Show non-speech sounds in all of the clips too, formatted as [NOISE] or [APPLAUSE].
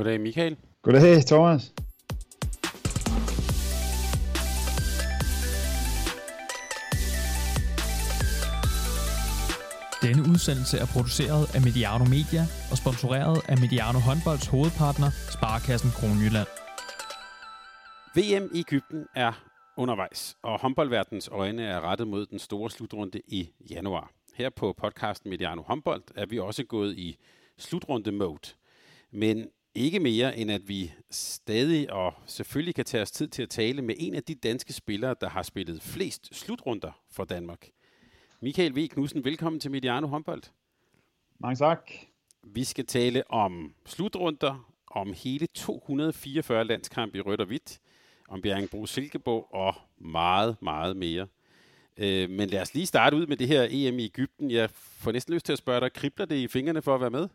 Goddag Michael. Goddag Thomas. Denne udsendelse er produceret af Mediano Media og sponsoreret af Mediano Håndbolds hovedpartner, Sparkassen Kronjylland. VM i Ægypten er undervejs, og håndboldverdens øjne er rettet mod den store slutrunde i januar. Her på podcasten Mediano Håndbold er vi også gået i slutrunde-mode. Men ikke mere end at vi stadig og selvfølgelig kan tage os tid til at tale med en af de danske spillere, der har spillet flest slutrunder for Danmark. Michael V. Knudsen, velkommen til Mediano Håndbold. Mange tak. Vi skal tale om slutrunder, om hele 244 landskampe i rødt og hvidt, om Bjerringbro Silkeborg og meget, meget mere. Øh, men lad os lige starte ud med det her EM i Ægypten. Jeg får næsten lyst til at spørge dig, kribler det i fingrene for at være med?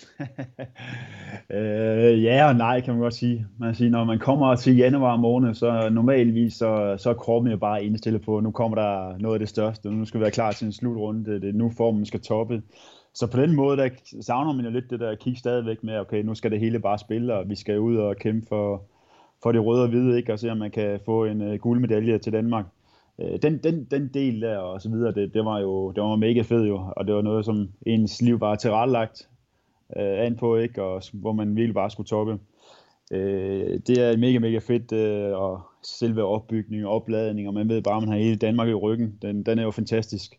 [LAUGHS] øh, ja og nej, kan man godt sige. Man siger, når man kommer til januar måned, så normalvis så, så er kroppen jo bare indstillet på, at nu kommer der noget af det største, nu skal vi være klar til en slutrunde, det er nu formen skal toppe. Så på den måde, der savner man jo lidt det der kig stadigvæk med, okay, nu skal det hele bare spille, og vi skal ud og kæmpe for, for det røde og hvide, ikke? og se om man kan få en uh, guldmedalje til Danmark. Uh, den, den, den del der og så videre, det, det var jo det var mega fedt jo, og det var noget, som ens liv var tilrettelagt øh, an på, ikke? og hvor man virkelig bare skulle toppe. Øh, det er mega, mega fedt, øh, og selve opbygning og opladning, og man ved bare, at man har hele Danmark i ryggen, den, den er jo fantastisk.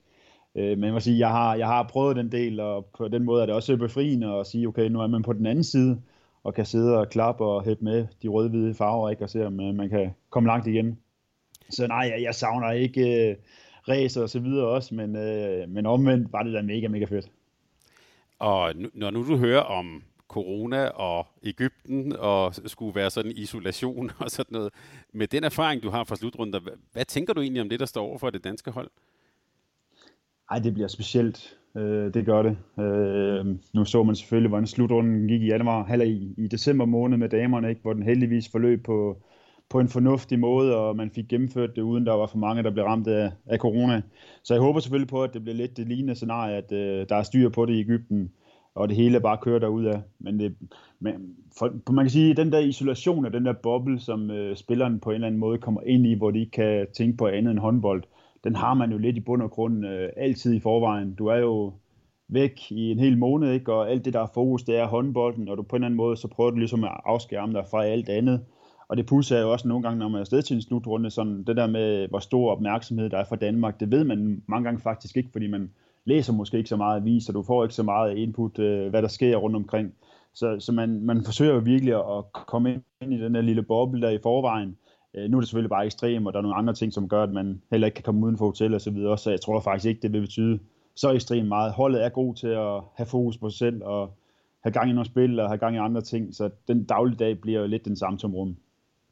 Øh, men jeg må sige, jeg har, jeg har prøvet den del, og på den måde er det også befriende at sige, okay, nu er man på den anden side, og kan sidde og klappe og hæppe med de røde-hvide farver, ikke? og se om øh, man kan komme langt igen. Så nej, jeg, jeg savner ikke uh, racer og så videre også, men, uh, men omvendt var det da mega, mega fedt. Og nu, når nu du hører om corona og Ægypten og skulle være sådan isolation [LAUGHS] og sådan noget, med den erfaring, du har fra slutrunder, hvad, hvad tænker du egentlig om det, der står over for det danske hold? Ej, det bliver specielt. Øh, det gør det. Øh, nu så man selvfølgelig, hvordan slutrunden gik i januar, eller i, i december måned med damerne, ikke? hvor den heldigvis forløb på, på en fornuftig måde, og man fik gennemført det, uden der var for mange, der blev ramt af, af corona. Så jeg håber selvfølgelig på, at det bliver lidt det lignende scenarie, at øh, der er styr på det i Ægypten, og det hele bare kører derud af. Men, det, men for, man kan sige, den der isolation og den der boble, som øh, spilleren på en eller anden måde kommer ind i, hvor de ikke kan tænke på andet end håndbold, den har man jo lidt i bund og grund øh, altid i forvejen. Du er jo væk i en hel måned, ikke? og alt det, der er fokus, det er håndbolden, og du på en eller anden måde, så prøver du ligesom at afskærme dig fra alt andet. Og det pusser jo også nogle gange, når man er afsted til en slutrunde, sådan det der med, hvor stor opmærksomhed der er fra Danmark, det ved man mange gange faktisk ikke, fordi man læser måske ikke så meget avis, og du får ikke så meget input, øh, hvad der sker rundt omkring. Så, så man, man forsøger jo virkelig at komme ind i den der lille boble der i forvejen, Øh, nu er det selvfølgelig bare ekstrem, og der er nogle andre ting, som gør, at man heller ikke kan komme uden for hotel og så videre. Så jeg tror faktisk ikke, det vil betyde så ekstremt meget. Holdet er god til at have fokus på sig selv og have gang i nogle spil og have gang i andre ting, så den dagligdag bliver jo lidt den samme som rum.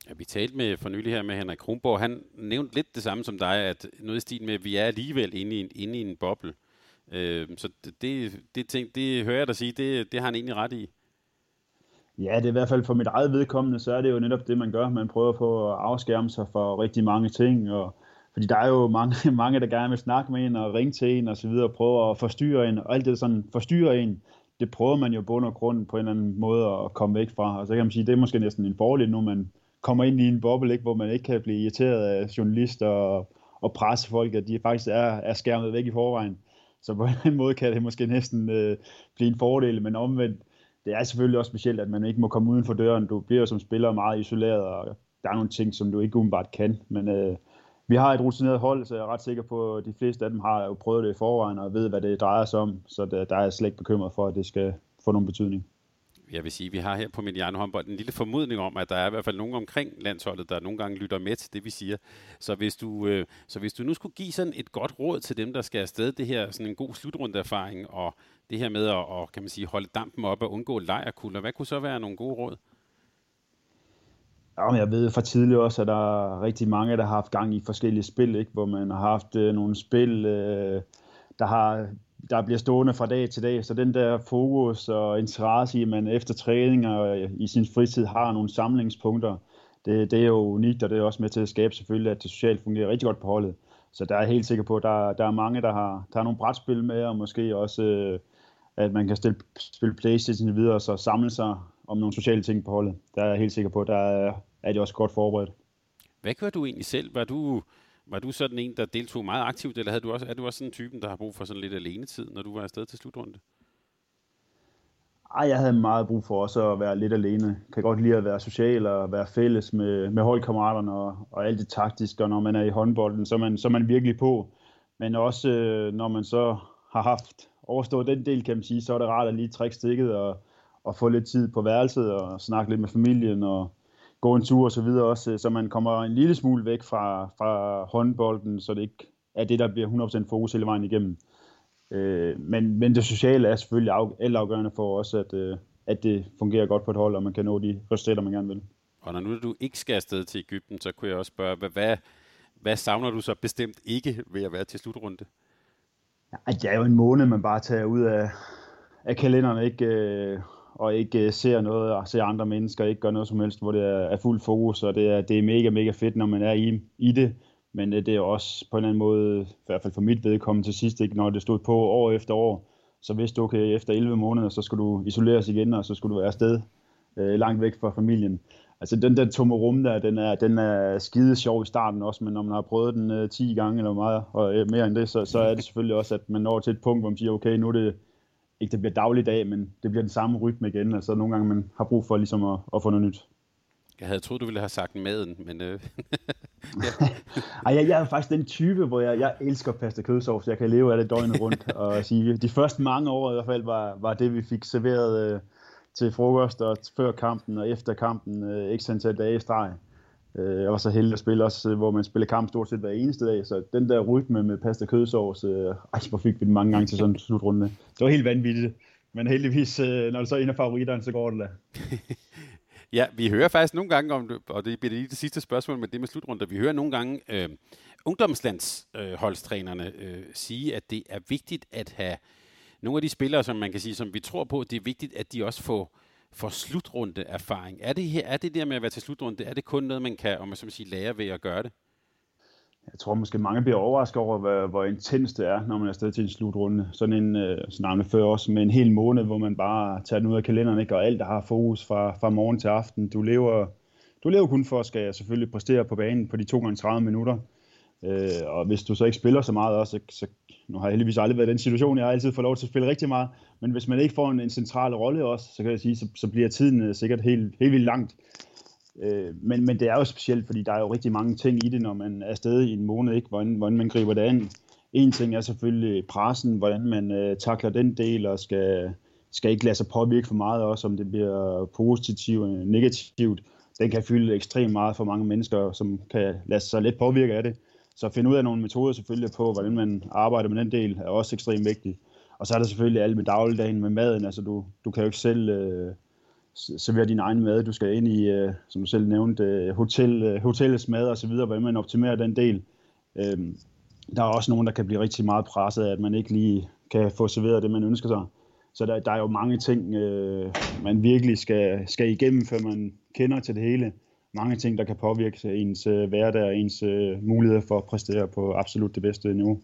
Ja, vi talte med for nylig her med Henrik Kronborg. Han nævnte lidt det samme som dig, at noget i stil med, at vi er alligevel inde i en, inde i en boble. Øh, så det, det, ting, det hører jeg dig sige, det, det har han egentlig ret i. Ja, det er i hvert fald for mit eget vedkommende, så er det jo netop det, man gør. Man prøver på at afskærme sig for rigtig mange ting, og fordi der er jo mange, [LAUGHS] mange der gerne vil snakke med en og ringe til en og så videre, og prøve at forstyrre en, og alt det sådan forstyrrer en, det prøver man jo bund og grund på en eller anden måde at komme væk fra. Og så kan man sige, det er måske næsten en fordel nu, man kommer ind i en boble, ikke, hvor man ikke kan blive irriteret af journalister og, og pressefolk, at de faktisk er, er skærmet væk i forvejen. Så på [LAUGHS] en måde kan det måske næsten øh, blive en fordel, men omvendt, det er selvfølgelig også specielt, at man ikke må komme uden for døren. Du bliver som spiller meget isoleret, og der er nogle ting, som du ikke umiddelbart kan. Men øh, vi har et rutineret hold, så jeg er ret sikker på, at de fleste af dem har jo prøvet det i forvejen og ved, hvad det drejer sig om. Så der, der er jeg slet ikke bekymret for, at det skal få nogen betydning jeg vil sige, at vi har her på Mediano håndbold en lille formodning om, at der er i hvert fald nogen omkring landsholdet, der nogle gange lytter med til det, vi siger. Så hvis du, øh, så hvis du nu skulle give sådan et godt råd til dem, der skal afsted, det her sådan en god slutrundeerfaring, og det her med at og, kan man sige, holde dampen op og undgå lejrkulder, hvad kunne så være nogle gode råd? Ja, men jeg ved fra tidligere også, at der er rigtig mange, der har haft gang i forskellige spil, ikke? hvor man har haft øh, nogle spil, øh, der har der bliver stående fra dag til dag. Så den der fokus og interesse i, at man efter træning og øh, i sin fritid har nogle samlingspunkter, det, det er jo unikt, og det er også med til at skabe selvfølgelig, at det socialt fungerer rigtig godt på holdet. Så der er jeg helt sikker på, at der, der er mange, der har, der har nogle brætspil med, og måske også øh, at man kan stille, spille Playstation videre, og så samle sig om nogle sociale ting på holdet. Der er jeg helt sikker på, der er, er de også godt forberedt. Hvad gør du egentlig selv? Var du, var du sådan en, der deltog meget aktivt, eller havde du også, er du også sådan en typen, der har brug for sådan lidt alenetid, når du var afsted til slutrunde? Ej, jeg havde meget brug for også at være lidt alene. Jeg kan godt lide at være social og være fælles med, med holdkammeraterne og, og alt det taktiske. Og når man er i håndbolden, så er man, så er man virkelig på. Men også øh, når man så har haft overstået den del, kan man sige, så er det rart at lige trække stikket og, og få lidt tid på værelset og snakke lidt med familien og gå en tur og så videre også, så man kommer en lille smule væk fra, fra håndbolden, så det ikke er det, der bliver 100% fokus hele vejen igennem. Øh, men, men det sociale er selvfølgelig af, afgørende for også, at, øh, at det fungerer godt på et hold, og man kan nå de resultater, man gerne vil. Og når nu du ikke skal afsted til Ægypten, så kunne jeg også spørge, hvad, hvad, hvad savner du så bestemt ikke ved at være til slutrunde? Ja, det er jo en måned, man bare tager ud af, af kalenderen, ikke, øh, og ikke øh, ser noget, og ser andre mennesker, ikke gør noget som helst, hvor det er, er fuld fokus, og det er, det er mega, mega fedt, når man er i, i det. Men øh, det er også på en eller anden måde, i hvert fald for mit vedkommende til sidst, ikke, når det stod på år efter år, så vidste du, okay, efter 11 måneder, så skulle du isoleres igen, og så skulle du være afsted øh, langt væk fra familien. Altså den der tomme rum der, den er, den er skide sjov i starten også, men når man har prøvet den øh, 10 gange eller meget, og øh, mere end det, så, så er det selvfølgelig også, at man når til et punkt, hvor man siger, okay, nu er det, ikke det bliver dagligdag, men det bliver den samme rytme igen, altså nogle gange man har brug for ligesom at, at få noget nyt. Jeg havde troet, du ville have sagt maden, men... Øh, [LAUGHS] [LAUGHS] Ej, jeg, jeg er faktisk den type, hvor jeg, jeg elsker pasta kødsovs. Jeg kan leve af det døgnet rundt. [LAUGHS] og sige, de første mange år i hvert fald var, var det, vi fik serveret øh, til frokost og før kampen og efter kampen øh, ikke antal dage i streg. Øh, jeg var så heldig at spille også, øh, hvor man spiller kamp stort set hver eneste dag, så den der rytme med pasta kødsovs, øh, ej, hvor fik vi den mange gange til sådan en slutrunde. Det var helt vanvittigt. Men heldigvis, øh, når det så er en af favoritterne, så går det da. [LAUGHS] ja, vi hører faktisk nogle gange om og det bliver lige det sidste spørgsmål med det med slutrunder. Vi hører nogle gange øh, ungdomslandsholdstrænerne øh, øh, sige, at det er vigtigt at have nogle af de spillere, som man kan sige, som vi tror på, det er vigtigt, at de også får for slutrunde erfaring. Er det, her, er det der med at være til slutrunde, er det kun noget, man kan om man så sige, lære ved at gøre det? Jeg tror måske mange bliver overrasket over, hvor, hvor intens det er, når man er afsted til en slutrunde. Sådan en, øh, sådan før også, med en hel måned, hvor man bare tager den ud af kalenderen, ikke? og alt der har fokus fra, fra morgen til aften. Du lever, du lever kun for at skal selvfølgelig præstere på banen på de 2 gange 30 minutter. Øh, og hvis du så ikke spiller så meget også, så, nu har jeg heldigvis aldrig været i den situation, jeg har altid fået lov til at spille rigtig meget, men hvis man ikke får en, en central rolle også, så kan jeg sige, så, så bliver tiden øh, sikkert helt, helt vildt langt. Øh, men, men det er jo specielt, fordi der er jo rigtig mange ting i det, når man er afsted i en måned, ikke? Hvordan, hvordan man griber det an. En ting er selvfølgelig pressen, hvordan man øh, takler den del, og skal, skal ikke lade sig påvirke for meget også, om det bliver positivt eller negativt. Den kan fylde ekstremt meget for mange mennesker, som kan lade sig let påvirke af det. Så at finde ud af nogle metoder selvfølgelig på, hvordan man arbejder med den del, er også ekstremt vigtigt. Og så er der selvfølgelig alt med dagligdagen med maden. Altså du, du kan jo ikke selv øh, servere din egen mad. Du skal ind i, øh, som du selv nævnte, øh, hotel, øh, hotellets mad og så videre, hvordan man optimerer den del. Øh, der er også nogen, der kan blive rigtig meget presset af, at man ikke lige kan få serveret det, man ønsker sig. Så der, der er jo mange ting, øh, man virkelig skal, skal igennem, før man kender til det hele mange ting, der kan påvirke ens øh, hverdag og ens øh, muligheder for at præstere på absolut det bedste niveau.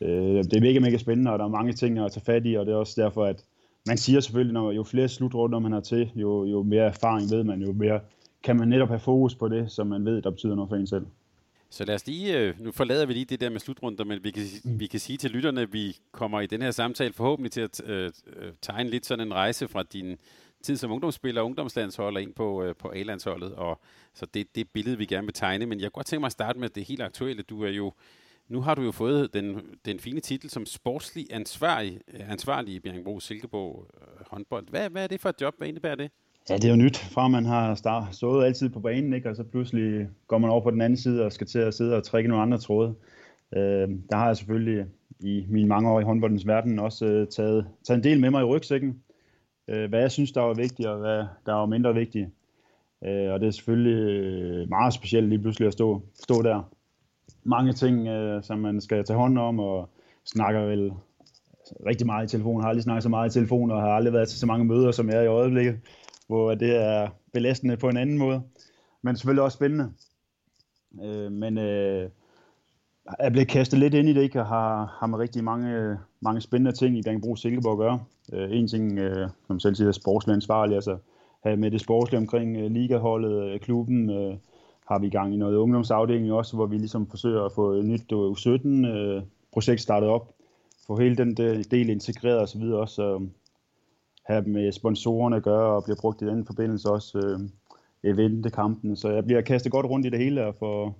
Øh, det er mega, mega spændende, og der er mange ting at tage fat i, og det er også derfor, at man siger selvfølgelig, når jo flere slutrunder man har til, jo, jo mere erfaring ved man, jo mere kan man netop have fokus på det, som man ved, der betyder noget for en selv. Så lad os lige, nu forlader vi lige det der med slutrunder, men vi kan, vi kan sige til lytterne, at vi kommer i den her samtale forhåbentlig til at øh tegne lidt sådan en rejse fra din tid som ungdomsspiller og ungdomslandsholder ind på, øh, på A-landsholdet, og så det det billede, vi gerne vil tegne. Men jeg kunne godt tænke mig at starte med det helt aktuelle. Du er jo, nu har du jo fået den, den fine titel som sportslig ansvarlig, ansvarlig i Bjergbro Silkeborg øh, håndbold. Hvad, hvad er det for et job? Hvad indebærer det? Ja, det er jo nyt, fra man har start, stået altid på banen, ikke? og så pludselig går man over på den anden side og skal til at sidde og trække nogle andre tråde. Øh, der har jeg selvfølgelig i mine mange år i håndboldens verden også øh, taget, taget en del med mig i rygsækken øh, hvad jeg synes, der var vigtigt, og hvad der var mindre vigtigt. Øh, og det er selvfølgelig øh, meget specielt lige pludselig at stå, stå der. Mange ting, øh, som man skal tage hånd om, og snakker vel rigtig meget i telefon. Jeg har aldrig snakket så meget i telefon, og har aldrig været til så mange møder, som jeg er i øjeblikket, hvor det er belastende på en anden måde. Men selvfølgelig også spændende. Øh, men øh, er blevet kastet lidt ind i det, ikke? og har, har med rigtig mange, mange spændende ting i Bjergbro Silkeborg at gøre. Øh, en ting, øh, som selv siger, sportslig ansvarlig, altså have med det sportslige omkring øh, ligaholdet, øh, klubben, øh, har vi i gang i noget ungdomsafdeling også, hvor vi ligesom forsøger at få et nyt U17-projekt øh, øh startet op, få hele den del integreret osv. også, øh, have med sponsorerne at gøre og bliver brugt i den forbindelse også øh, eventekampen. Så jeg bliver kastet godt rundt i det hele og får,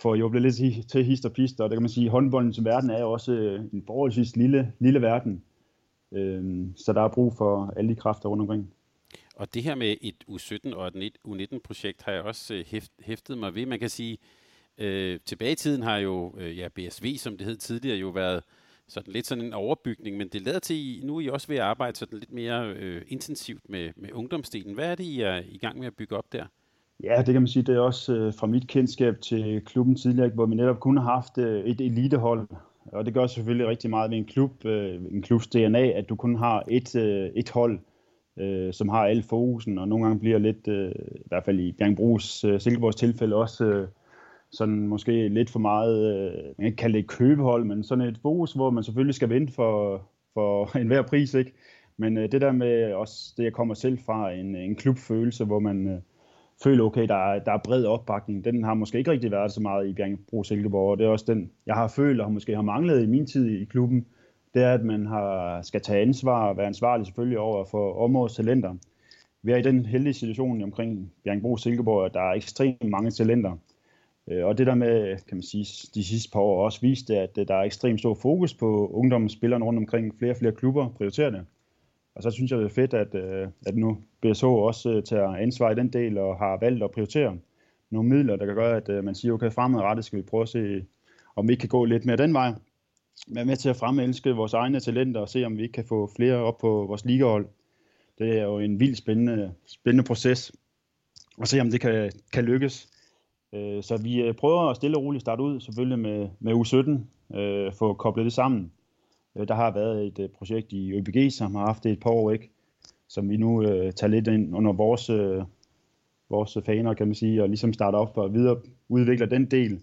for jo blev lidt til hist og pist, og det kan man sige, håndboldens verden er jo også øh, en forholdsvis lille, lille verden. Øhm, så der er brug for alle de kræfter rundt omkring. Og det her med et U17 og et U19-projekt har jeg også øh, hæftet mig ved. Man kan sige, øh, tilbage i tiden har jo øh, ja, BSV, som det hed tidligere, jo været sådan lidt sådan en overbygning, men det lader til, nu er I også ved at arbejde sådan lidt mere øh, intensivt med, med ungdomsdelen. Hvad er det, I er i gang med at bygge op der? Ja, det kan man sige, det er også øh, fra mit kendskab til klubben tidligere, hvor vi netop kun har haft øh, et elitehold. Og det gør selvfølgelig rigtig meget ved en klub, øh, en klubs DNA, at du kun har et, øh, et hold, øh, som har al fokusen, og nogle gange bliver lidt, øh, i hvert fald i Bjergbrugs, øh, Silkeborgs tilfælde også, øh, sådan måske lidt for meget, øh, man kan ikke kalde det et købehold, men sådan et fokus, hvor man selvfølgelig skal vinde for, for [LAUGHS] enhver pris, ikke? Men øh, det der med også det, jeg kommer selv fra, en, en klubfølelse, hvor man øh, føler, okay, der er, der er bred opbakning, den har måske ikke rigtig været så meget i Bjergbro Silkeborg, og det er også den, jeg har følt, og måske har manglet i min tid i klubben, det er, at man har, skal tage ansvar og være ansvarlig selvfølgelig over for områdets talenter. Vi er i den heldige situation omkring Bjergbro Silkeborg, at der er ekstremt mange talenter, øh, og det der med, kan man sige, de sidste par år også viste, at øh, der er ekstremt stor fokus på ungdomsspillerne rundt omkring flere og flere klubber prioriterer det. Og så synes jeg, det er fedt, at, øh, at nu BSH også øh, tager ansvar i den del og har valgt at prioritere nogle midler, der kan gøre, at øh, man siger, okay, fremadrettet skal vi prøve at se, om vi ikke kan gå lidt mere den vej. Være med til at fremelske vores egne talenter og se, om vi ikke kan få flere op på vores ligahold. Det er jo en vild spændende, spændende proces. Og se, om det kan, kan lykkes. Så vi prøver at stille og roligt starte ud, selvfølgelig med, med U17, øh, få koblet det sammen. Øh, der har været et øh, projekt i ØBG, som har haft det et par år, ikke? som vi nu øh, tager lidt ind under vores, øh, vores faner, kan man sige, og ligesom starter op og videre udvikler den del.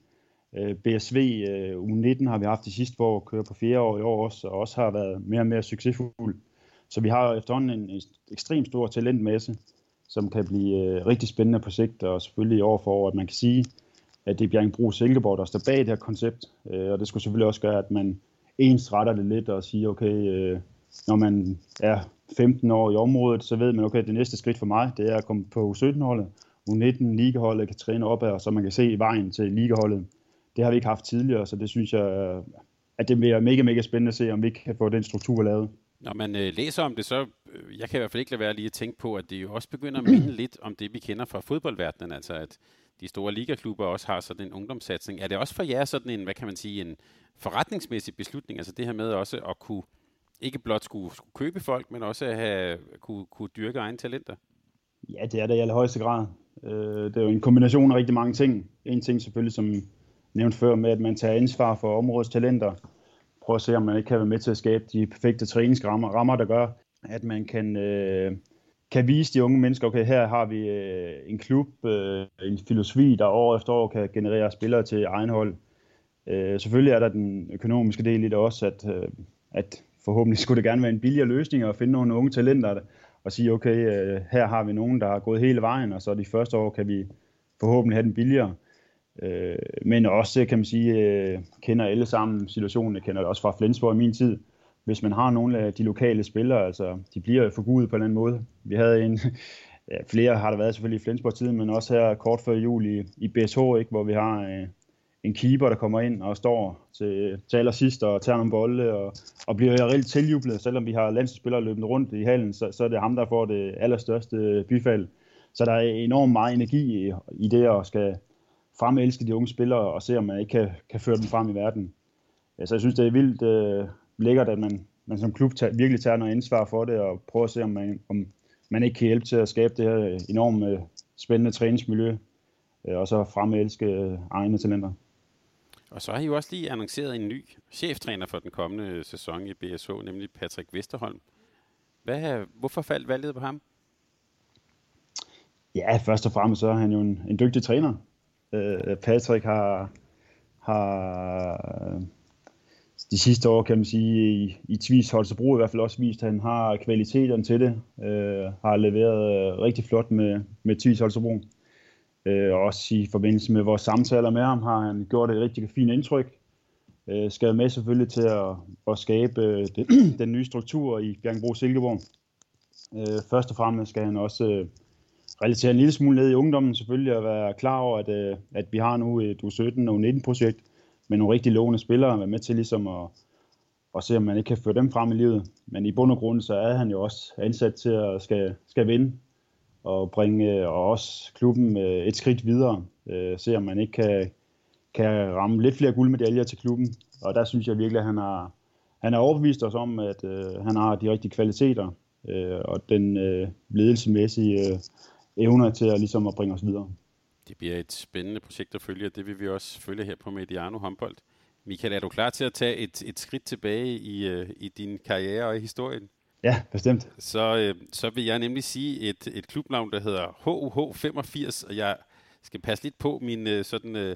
Øh, BSV øh, U19 har vi haft de sidste år, kører på fjerde år i år også, og også har været mere og mere succesfuld. Så vi har efterhånden en, en ekstremt stor talentmasse, som kan blive øh, rigtig spændende på sigt, og selvfølgelig år for år, at man kan sige, at det bliver en brug Silkeborg, der står bag det her koncept, øh, og det skulle selvfølgelig også gøre, at man ensretter det lidt og siger, okay, øh, når man er 15 år i området, så ved man, okay, det næste skridt for mig, det er at komme på U17-holdet, U19-ligeholdet kan træne opad, og så man kan se vejen til ligeholdet. Det har vi ikke haft tidligere, så det synes jeg, at det bliver mega, mega spændende at se, om vi kan få den struktur lavet. Når man øh, læser om det, så øh, jeg kan i hvert fald ikke lade være lige at tænke på, at det jo også begynder at minde lidt om det, vi kender fra fodboldverdenen, altså at de store ligaklubber også har sådan en ungdomssatsning. Er det også for jer sådan en, hvad kan man sige, en forretningsmæssig beslutning, altså det her med også at kunne, ikke blot skulle, skulle købe folk, men også at have, kunne, kunne dyrke egne talenter? Ja, det er det i allerhøjeste grad. Øh, det er jo en kombination af rigtig mange ting. En ting selvfølgelig, som nævnt før, med at man tager ansvar for områdets talenter, Prøver at se, om man ikke kan være med til at skabe de perfekte træningsrammer, rammer, der gør, at man kan, øh, kan vise de unge mennesker, okay, her har vi øh, en klub, øh, en filosofi, der år efter år kan generere spillere til egen hold. Øh, selvfølgelig er der den økonomiske del i det også, at, øh, at forhåbentlig skulle det gerne være en billigere løsning at finde nogle unge talenter og sige, okay, øh, her har vi nogen, der har gået hele vejen, og så de første år kan vi forhåbentlig have den billigere. Øh, men også, kan man sige, øh, kender alle sammen situationen. Jeg kender det også fra Flensborg i min tid. Hvis man har nogle af de lokale spillere, altså de bliver forgudet på en eller anden måde. Vi havde en, [LAUGHS] ja, flere har der været selvfølgelig i Flensborg-tiden, men også her kort før jul i, i BSH, ikke, hvor vi har øh, en keeper, der kommer ind og står til, til allersidst og tager nogle bolde og, og bliver reelt tiljublet, selvom vi har landsspillere løbende rundt i hallen, så, så er det ham, der får det allerstørste bifald. Så der er enormt meget energi i, i det at skal, fremelske de unge spillere og se, om man ikke kan, kan føre dem frem i verden. Så jeg synes, det er vildt øh, lækkert, at man, man som klub tager, virkelig tager noget ansvar for det og prøver at se, om man, om man ikke kan hjælpe til at skabe det her enormt øh, spændende træningsmiljø øh, og så fremelske øh, egne talenter. Og så har I jo også lige annonceret en ny cheftræner for den kommende sæson i BSH, nemlig Patrick Vesterholm. Hvad, hvorfor faldt valget på ham? Ja, først og fremmest så er han jo en, en dygtig træner. Øh, Patrick har, har de sidste år, kan man sige, i, i Tvis Holstebro i hvert fald også vist, at han har kvaliteterne til det. Øh, har leveret øh, rigtig flot med, med Tvis Holstebro. Øh, også i forbindelse med vores samtaler med ham har han gjort et rigtig fint indtryk. Øh, skal med selvfølgelig til at, at skabe øh, det, [CLEARS THROAT] den nye struktur i Bjergbro Silkeborg. Øh, først og fremmest skal han også øh, relatere en lille smule ned i ungdommen selvfølgelig og være klar over, at, øh, at vi har nu et U17 og U19-projekt, med nogle rigtig lovende spillere, være med til ligesom at, at se, om man ikke kan føre dem frem i livet. Men i bund og grund, så er han jo også ansat til at skal, skal vinde og bringe øh, og også klubben øh, et skridt videre. Øh, se, om man ikke kan, kan ramme lidt flere guldmedaljer til klubben. Og der synes jeg virkelig, at han har, han har overbevist os om, at øh, han har de rigtige kvaliteter øh, og den øh, ledelsesmæssige øh, evner til at, ligesom at bringe os videre. Det bliver et spændende projekt at følge, og det vil vi også følge her på Mediano håndbold. Michael, er du klar til at tage et, et skridt tilbage i, uh, i din karriere og i historien? Ja, bestemt. Så, uh, så vil jeg nemlig sige et, et klubnavn, der hedder HUH85, og jeg skal passe lidt på min uh, sådan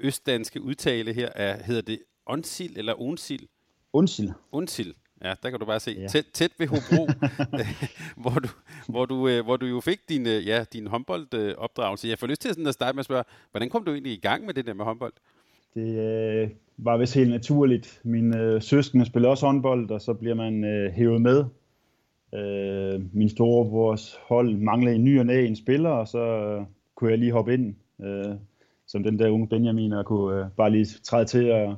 østdanske udtale her. Er, hedder det Onsil eller Onsil? Onsil. Onsil. Ja, der kan du bare se. Ja. Tæt, tæt ved Hobro, [LAUGHS] [LAUGHS] hvor, du, hvor, du, øh, hvor du jo fik din, øh, ja, din håndboldopdragelse. Jeg får lyst til sådan at starte med at spørge, hvordan kom du egentlig i gang med det der med håndbold? Det øh, var vist helt naturligt. Min øh, søskende spiller også håndbold, og så bliver man øh, hævet med. Øh, min storebrors hold manglede en ny og næ en spiller, og så øh, kunne jeg lige hoppe ind. Øh, som den der unge Benjamin, og kunne øh, bare lige træde til og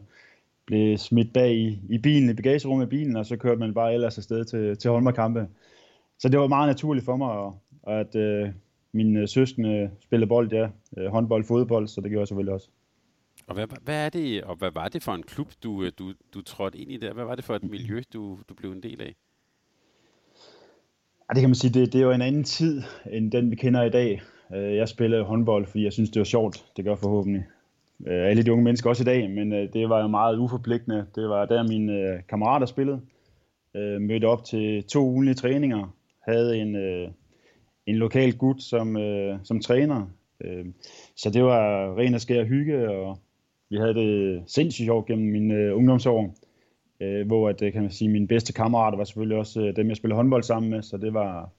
blev smidt bag i, i bilen, i bagagerummet i bilen, og så kørte man bare ellers afsted til, til håndboldkampe. Så det var meget naturligt for mig, og, at øh, mine søskende spillede bold, ja, øh, håndbold, fodbold, så det gjorde jeg selvfølgelig også. Og hvad, hvad er det, og hvad var det for en klub, du, øh, du, du trådte ind i der? Hvad var det for et miljø, du, du blev en del af? Ja, det kan man sige, det, det er jo en anden tid, end den vi kender i dag. Øh, jeg spillede håndbold, fordi jeg synes, det var sjovt. Det gør forhåbentlig øh, alle de unge mennesker også i dag, men øh, det var jo meget uforpligtende. Det var der mine øh, kammerater spillede. Øh, mødte op til to ugenlige træninger. Havde en, øh, en lokal gut som, øh, som træner. Øh, så det var ren og skær hygge, og vi havde det sindssygt sjovt gennem mine øh, ungdomsår. Øh, hvor at, øh, kan man sige, mine bedste kammerater var selvfølgelig også øh, dem, jeg spillede håndbold sammen med, så det var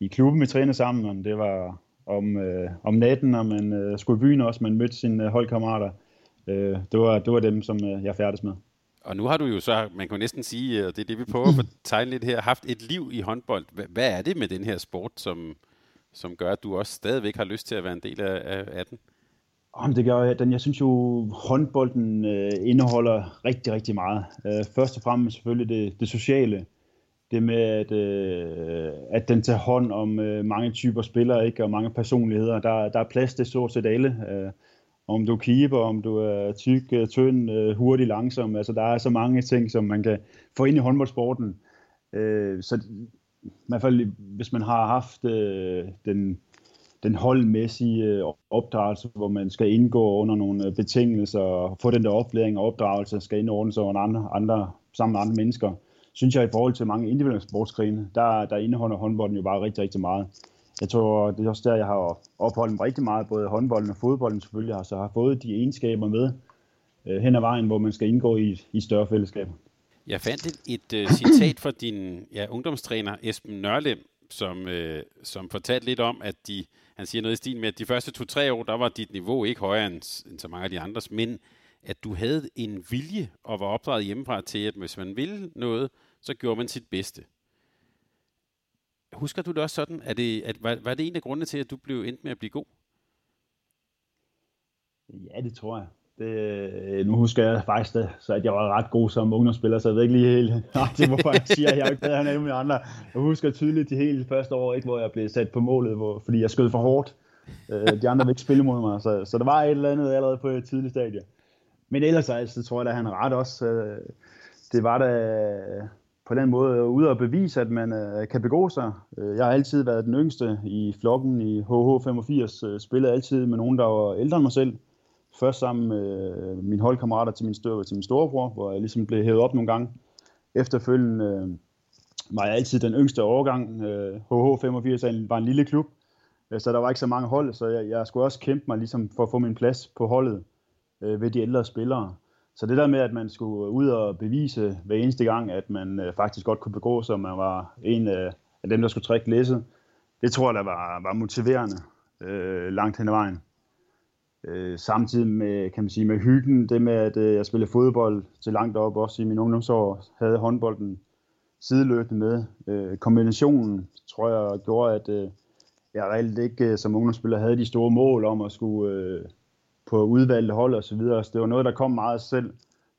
i klubben, vi trænede sammen, og det var om, øh, om natten, når man øh, skulle i byen også, man mødte sine øh, holdkammerater. Øh, det, var, det var dem, som øh, jeg færdes med. Og nu har du jo så, man kan næsten sige, og det er det, vi prøver at [LAUGHS] tegne lidt her, haft et liv i håndbold. Hvad er det med den her sport, som, som gør, at du også stadigvæk har lyst til at være en del af, af den? Om det gør den. Jeg synes jo, håndbolden øh, indeholder rigtig, rigtig meget. Øh, først og fremmest selvfølgelig det, det sociale det med, at, øh, at den tager hånd om øh, mange typer spillere ikke, og mange personligheder. Der, der er plads til stort set alle. Øh, om du keeper, om du er tyk, øh, tynd, øh, hurtig, langsom. Altså, der er så mange ting, som man kan få ind i håndboldsporten. Øh, så i hvert fald, hvis man har haft øh, den, den holdmæssige øh, opdragelse, hvor man skal indgå under nogle øh, betingelser, og få den der oplæring og opdragelse, skal indordne sig under andre, andre, sammen med andre mennesker, synes jeg i forhold til mange individuelle sportsgrene, der, der indeholder håndbolden jo bare rigtig, rigtig meget. Jeg tror, det er også der, jeg har opholdt mig rigtig meget, både håndbolden og fodbolden selvfølgelig, og så har fået de egenskaber med øh, hen ad vejen, hvor man skal indgå i, i større fællesskaber. Jeg fandt et, et uh, citat fra din ja, ungdomstræner Esben Nørlem, som, øh, som fortalte lidt om, at de, han siger noget i stil med, at de første to-tre år, der var dit niveau ikke højere end, end så mange af de andres, men at du havde en vilje og var opdraget hjemmefra til, at hvis man ville noget, så gjorde man sit bedste. Husker du det også sådan? Er det, at, var, var det en af grundene til, at du blev endt med at blive god? Ja, det tror jeg. Det, øh, nu husker jeg faktisk, det, så at jeg var ret god som ungdomsspiller, så jeg ved ikke lige helt, [LAUGHS] det, hvorfor jeg siger, at jeg er ikke bedre end alle andre. Jeg husker tydeligt de hele første år, ikke, hvor jeg blev sat på målet, hvor, fordi jeg skød for hårdt. Øh, de andre ville ikke spille mod mig, så, så der var et eller andet allerede på et tidligt stadie. Men ellers altså, tror jeg, at han er ret også. Øh, det var da øh, på den måde ude at bevise, at man øh, kan begå sig. Øh, jeg har altid været den yngste i flokken i HH85, øh, spillede altid med nogen, der var ældre end mig selv. Først sammen med mine holdkammerater til min, større, til min storebror, hvor jeg ligesom blev hævet op nogle gange. Efterfølgende var jeg altid den yngste årgang. HH85 var en lille klub, så der var ikke så mange hold, så jeg, jeg skulle også kæmpe mig ligesom for at få min plads på holdet øh, ved de ældre spillere. Så det der med, at man skulle ud og bevise hver eneste gang, at man øh, faktisk godt kunne begå sig, man var en af, af dem, der skulle trække læsset, det tror jeg, der var, var motiverende øh, langt hen ad vejen. Øh, samtidig med, kan man sige, med hyggen, det med, at øh, jeg spillede fodbold til langt op, også i min ungdomsår, havde håndbolden sideløbende med. Øh, kombinationen, tror jeg, gjorde, at øh, jeg reelt ikke øh, som ungdomsspiller havde de store mål om at skulle øh, på udvalgte hold og så videre. Så det var noget, der kom meget selv.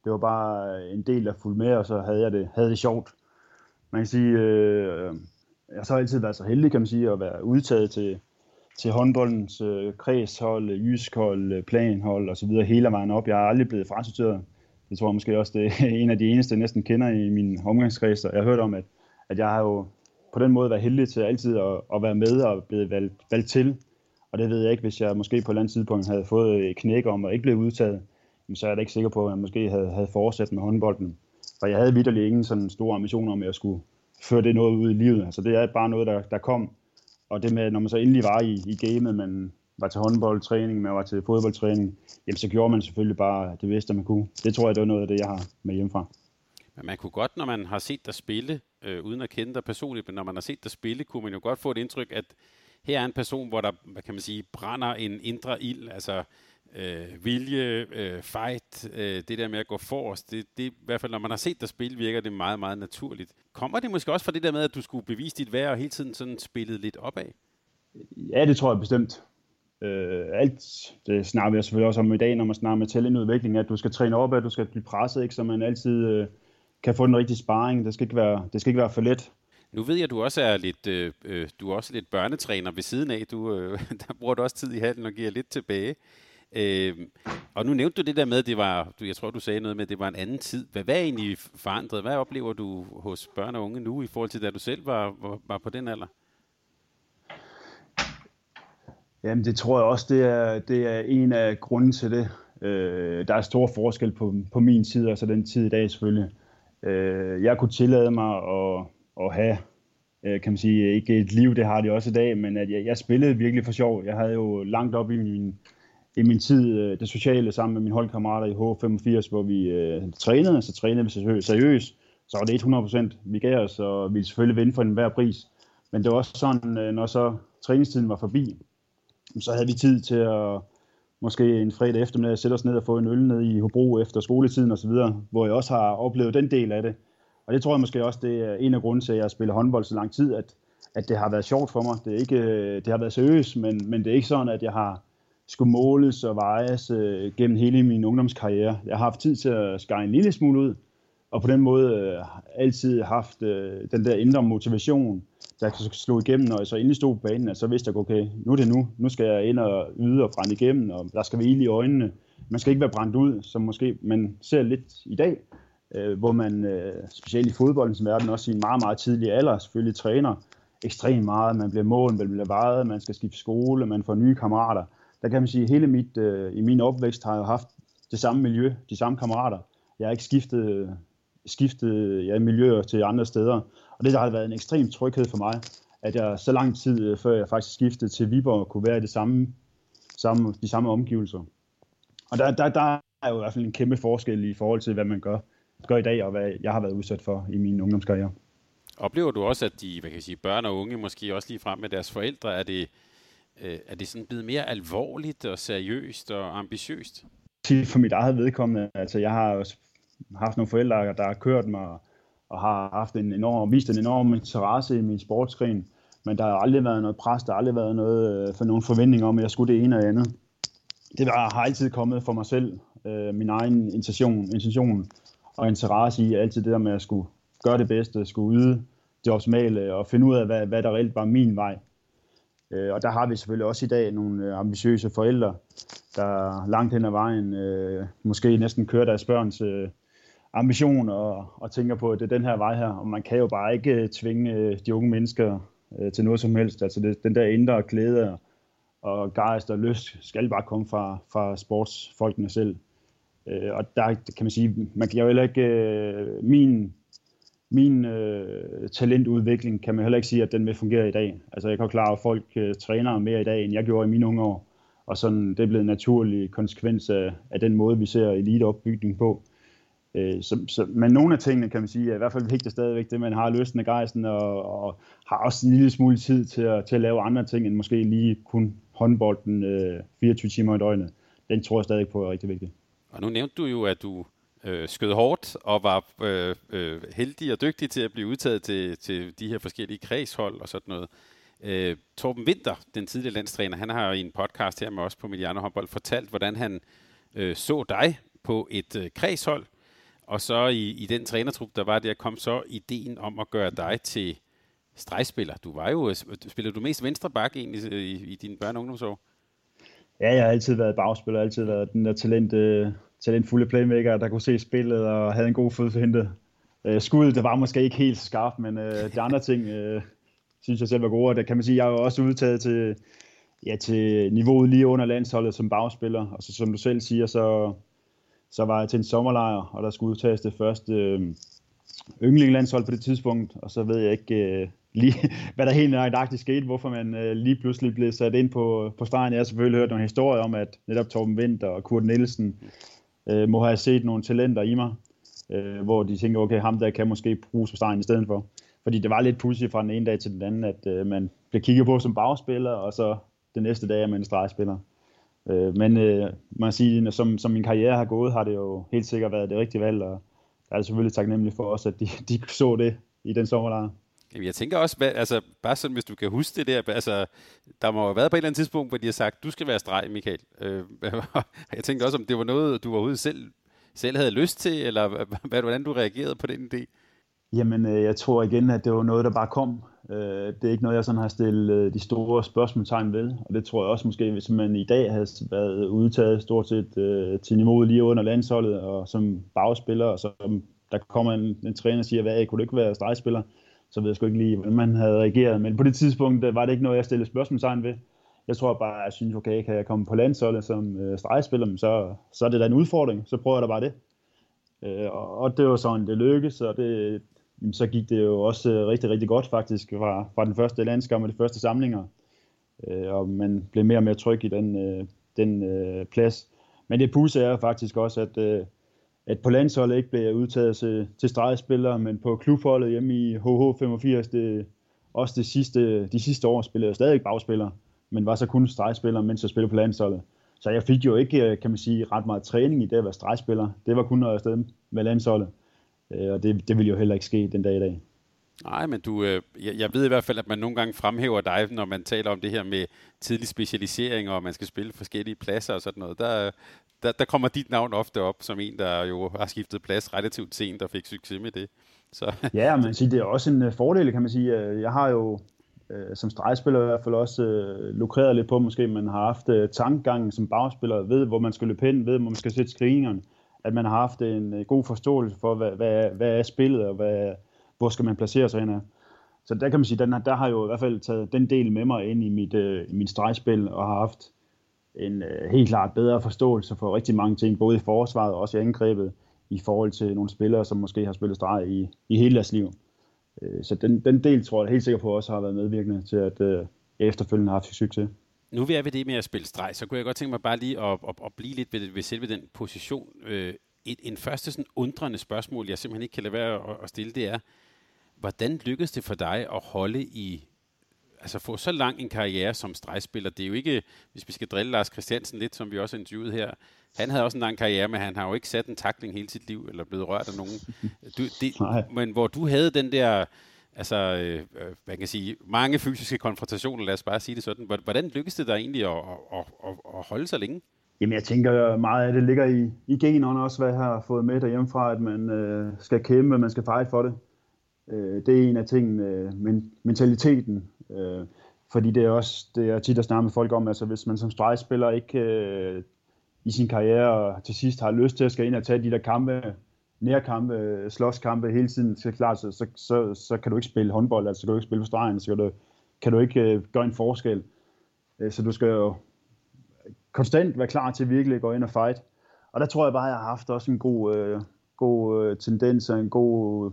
Det var bare øh, en del, der fulgte med, og så havde jeg det, havde det sjovt. Man kan sige, øh, jeg har så altid været så heldig, kan man sige, at være udtaget til, til håndboldens øh, kredshold, øh, jyskhold, øh, planhold og så videre hele vejen op. Jeg har aldrig blevet frasorteret. Det tror jeg måske også, det er en af de eneste, jeg næsten kender i min omgangskreds. Jeg har hørt om, at, at jeg har jo på den måde været heldig til altid at, at være med og blive valgt, valgt til. Og det ved jeg ikke, hvis jeg måske på et eller andet tidspunkt havde fået et knæk om og ikke blev udtaget, så er jeg da ikke sikker på, at jeg måske havde, havde fortsat med håndbolden. For jeg havde vidderlig ingen sådan store ambitioner om, at jeg skulle føre det noget ud i livet. Altså det er bare noget, der, der kom. Og det med, når man så endelig var i, i gamet, man var til håndboldtræning, man var til fodboldtræning, jamen så gjorde man selvfølgelig bare det bedste, man kunne. Det tror jeg, det var noget af det, jeg har med hjemmefra. Men man kunne godt, når man har set dig spille, øh, uden at kende dig personligt, men når man har set dig spille, kunne man jo godt få et indtryk, at her er en person, hvor der, hvad kan man sige, brænder en indre ild, altså øh, vilje, øh, fight, øh, det der med at gå forrest, det, det, i hvert fald når man har set dig spille, virker det meget, meget naturligt. Kommer det måske også fra det der med, at du skulle bevise dit værd og hele tiden sådan spillet lidt opad? Ja, det tror jeg bestemt. Øh, alt det snakker jeg selvfølgelig også om i dag, når man snakker med talentudvikling, at du skal træne op, at du skal blive presset, ikke, så man altid øh, kan få den rigtige sparring. Det skal ikke være, det skal ikke være for let. Nu ved jeg, at du også er lidt, øh, øh, du er også lidt børnetræner ved siden af. Du, øh, [LAUGHS] der bruger du også tid i halen og giver lidt tilbage. Øh, og nu nævnte du det der med, det var, du, jeg tror, du sagde noget med, at det var en anden tid. Hvad, hvad er egentlig forandret? Hvad oplever du hos børn og unge nu, i forhold til da du selv var, var, var på den alder? Jamen, det tror jeg også, det er, det er en af grunden til det. Øh, der er stor forskel på, på min tid, og så den tid i dag selvfølgelig. Øh, jeg kunne tillade mig at, at have, øh, kan man sige, ikke et liv, det har de også i dag, men at jeg, jeg spillede virkelig for sjov. Jeg havde jo langt op i min, i min tid øh, det sociale sammen med mine holdkammerater i H85, hvor vi øh, trænede, så trænede vi seriøst. Så var det 100%, vi gav os, og vi ville selvfølgelig vinde for enhver pris. Men det var også sådan, øh, når så træningstiden var forbi, så havde vi tid til at måske en fredag eftermiddag sætte os ned og få en øl ned i Hobro efter skoletiden osv., hvor jeg også har oplevet den del af det. Og det tror jeg måske også, det er en af grunden til, at jeg spiller håndbold så lang tid, at, at det har været sjovt for mig. Det, er ikke, det har været seriøst, men, men det er ikke sådan, at jeg har skulle måles og vejes øh, gennem hele min ungdomskarriere. Jeg har haft tid til at skære en lille smule ud, og på den måde øh, altid haft øh, den der indre motivation, der kan slå igennem, når jeg så endelig stod på banen, og så vidste jeg, okay, nu er det nu, nu skal jeg ind og yde og brænde igennem, og der skal være ild i øjnene. Man skal ikke være brændt ud, som måske man ser lidt i dag, øh, hvor man, øh, specielt i fodboldens verden, også i en meget, meget tidlig alder, selvfølgelig træner ekstremt meget. Man bliver mål, man bliver vejet, man skal skifte skole, man får nye kammerater der kan man sige, at hele mit, øh, i min opvækst har jeg haft det samme miljø, de samme kammerater. Jeg har ikke skiftet, skiftet ja, miljøer til andre steder. Og det der har været en ekstrem tryghed for mig, at jeg så lang tid øh, før jeg faktisk skiftede til Viborg, kunne være i det samme, samme, de samme omgivelser. Og der, der, der er jo i hvert fald en kæmpe forskel i forhold til, hvad man gør, gør i dag, og hvad jeg har været udsat for i min ungdomskarriere. Oplever du også, at de hvad kan jeg sige, børn og unge, måske også lige frem med deres forældre, er det, øh, er det sådan blevet mere alvorligt og seriøst og ambitiøst? For mit eget vedkommende, altså jeg har også haft nogle forældre, der har kørt mig og har haft en enorm, vist en enorm interesse i min sportsgren, men der har aldrig været noget pres, der har aldrig været noget øh, for nogen forventning om, at jeg skulle det ene og andet. Det har altid kommet for mig selv, øh, min egen intention, intention og interesse i altid det der med at skulle gøre det bedste, skulle yde det optimale og finde ud af, hvad, hvad der reelt var min vej. Øh, og der har vi selvfølgelig også i dag nogle øh, ambitiøse forældre, der langt hen ad vejen øh, måske næsten kører deres børns øh, ambition og, og tænker på, at det er den her vej her. Og man kan jo bare ikke øh, tvinge de unge mennesker øh, til noget som helst. Altså det, den der indre glæde og gejst og lyst skal bare komme fra, fra sportsfolkene selv. Øh, og der kan man sige, man kan jo heller ikke, øh, min min øh, talentudvikling kan man heller ikke sige, at den vil fungere i dag. Altså jeg kan jo klare, at folk øh, træner mere i dag, end jeg gjorde i mine unge år. og sådan, det er blevet en naturlig konsekvens af, af den måde, vi ser eliteopbygning på. Øh, så, så, men nogle af tingene, kan man sige, er i hvert fald vigtigt stadigvæk det, man har lysten af gejsten, og, og har også en lille smule tid til at, til at lave andre ting, end måske lige kun håndbolden øh, 24 timer i døgnet. Den tror jeg stadig på er rigtig vigtig. Og nu nævnte du jo, at du øh, skød hårdt og var øh, øh, heldig og dygtig til at blive udtaget til, til de her forskellige kredshold og sådan noget. Øh, Torben Winter, den tidligere landstræner, han har i en podcast her med os på Mediano Håndbold fortalt, hvordan han øh, så dig på et øh, kredshold, og så i, i den trænertrup, der var der, kom så ideen om at gøre dig til stregspiller. Du var jo, øh, spillede du mest venstre bak egentlig øh, i, i din børne- og ungdomsår? Ja, jeg har altid været bagspiller, altid været den der talent, øh, talentfulde playmaker, der kunne se spillet og havde en god fodfinde. Øh, skuddet, det var måske ikke helt så skarpt, men øh, de andre ting, øh, synes jeg selv var gode. Og det kan man sige, jeg er jo også udtaget til, ja, til niveauet lige under landsholdet som bagspiller. Og så som du selv siger, så, så var jeg til en sommerlejr, og der skulle udtages det første øh, yndlinglandshold på det tidspunkt. Og så ved jeg ikke øh, lige, [LAUGHS] hvad der helt nøjagtigt skete, hvorfor man øh, lige pludselig blev sat ind på, på stregen. Jeg har selvfølgelig hørt nogle historier om, at netop Torben Winter og Kurt Nielsen øh, må have set nogle talenter i mig, øh, hvor de tænker, okay, ham der kan måske bruges på stregen i stedet for. Fordi det var lidt pudsigt fra den ene dag til den anden, at øh, man blev kigget på som bagspiller, og så den næste dag er man en stregspiller. Øh, men øh, man sige, som, som min karriere har gået, har det jo helt sikkert været det rigtige valg, og jeg er selvfølgelig taknemmelig for os, at de, [LAUGHS] de så det i den sommerlejr. Jeg tænker også, hvad, altså, bare sådan, hvis du kan huske det der, altså, der må have været på et eller andet tidspunkt, hvor de har sagt, du skal være streg, Michael. Øh, [LAUGHS] jeg tænker også, om det var noget, du overhovedet selv, selv havde lyst til, eller hvad, [LAUGHS] hvordan du reagerede på den idé? Jamen, øh, jeg tror igen, at det var noget, der bare kom. Øh, det er ikke noget, jeg sådan har stillet øh, de store spørgsmålstegn ved. Og det tror jeg også måske, hvis man i dag havde været udtaget stort set til niveauet lige under landsholdet, og som bagspiller, og så der kommer en, en træner og siger, hvad, kunne du ikke være stregspiller? Så ved jeg sgu ikke lige, hvordan man havde reageret. Men på det tidspunkt øh, var det ikke noget, jeg stillede spørgsmålstegn ved. Jeg tror bare, at jeg synes, okay, kan jeg komme på landsholdet som øh, stregspiller, så, så er det da en udfordring. Så prøver jeg da bare det. Øh, og det var sådan, det lykkedes, og det, jamen, så gik det jo også øh, rigtig, rigtig godt faktisk fra, fra den første landskamp og de første samlinger. Øh, og man blev mere og mere tryg i den, øh, den øh, plads. Men det pusse er faktisk også, at, øh, at på landsholdet ikke blev udtaget til, til stregspillere, men på klubholdet hjemme i HH85, det, også det sidste, de sidste år spillede jeg stadig bagspiller, men var så kun stregspiller, mens jeg spillede på landsholdet. Så jeg fik jo ikke, øh, kan man sige, ret meget træning i det at være stregspiller. Det var kun, når jeg med landsholdet. Øh, og det, det ville jo heller ikke ske den dag i dag. Nej, men du, øh, jeg, jeg ved i hvert fald, at man nogle gange fremhæver dig, når man taler om det her med tidlig specialisering, og man skal spille forskellige pladser og sådan noget. Der, der, der kommer dit navn ofte op som en, der jo har skiftet plads relativt sent og fik succes med det. Så. [LAUGHS] Ja, man siger, det er også en øh, fordel, kan man sige. Øh, jeg har jo øh, som stregspiller i hvert fald også øh, lukreret lidt på, måske man har haft øh, tankgangen som bagspiller, ved hvor man skal løbe hen, ved hvor man skal sætte screeningerne at man har haft en øh, god forståelse for, hvad, hvad, hvad er spillet, og hvad, hvor skal man placere sig hen Så der kan man sige, den, der har jo i hvert fald taget den del med mig ind i mit, øh, i min stregspil, og har haft en øh, helt klart bedre forståelse for rigtig mange ting, både i forsvaret og også i angrebet, i forhold til nogle spillere, som måske har spillet streg i, i hele deres liv. Øh, så den, den del tror jeg helt sikkert på også har været medvirkende til, at øh, jeg efterfølgende har haft succes nu vi er ved det med at spille streg, så kunne jeg godt tænke mig bare lige at, at, at blive lidt ved, ved selve den position. Øh, et, en første sådan undrende spørgsmål, jeg simpelthen ikke kan lade være at, at stille, det er, hvordan lykkedes det for dig at holde i, altså få så lang en karriere som stregspiller? Det er jo ikke, hvis vi skal drille Lars Christiansen lidt, som vi også har interviewet her, han havde også en lang karriere, men han har jo ikke sat en takling hele sit liv, eller blevet rørt af nogen. [LAUGHS] Du, det, men hvor du havde den der altså, øh, øh, hvad kan sige, mange fysiske konfrontationer, lad os bare sige det sådan. Hvordan lykkedes det dig egentlig at, at, at, at holde sig længe? Jamen, jeg tænker meget af det ligger i, i generne også, hvad jeg har fået med derhjemmefra, at man øh, skal kæmpe, man skal fight for det. Øh, det er en af tingene, øh, men, mentaliteten. Øh, fordi det er også, det er tit at snakke med folk om, altså hvis man som stregspiller ikke øh, i sin karriere til sidst har lyst til at skal ind og tage de der kampe, nærkampe, slåskampe hele tiden, så klart, så, så, så, så kan du ikke spille håndbold, altså så kan du ikke spille på stregen, så kan du, kan du ikke øh, gøre en forskel. Øh, så du skal jo konstant være klar til at virkelig gå ind og fight. Og der tror jeg bare, at jeg har haft også en god, øh, god øh, tendens og en god,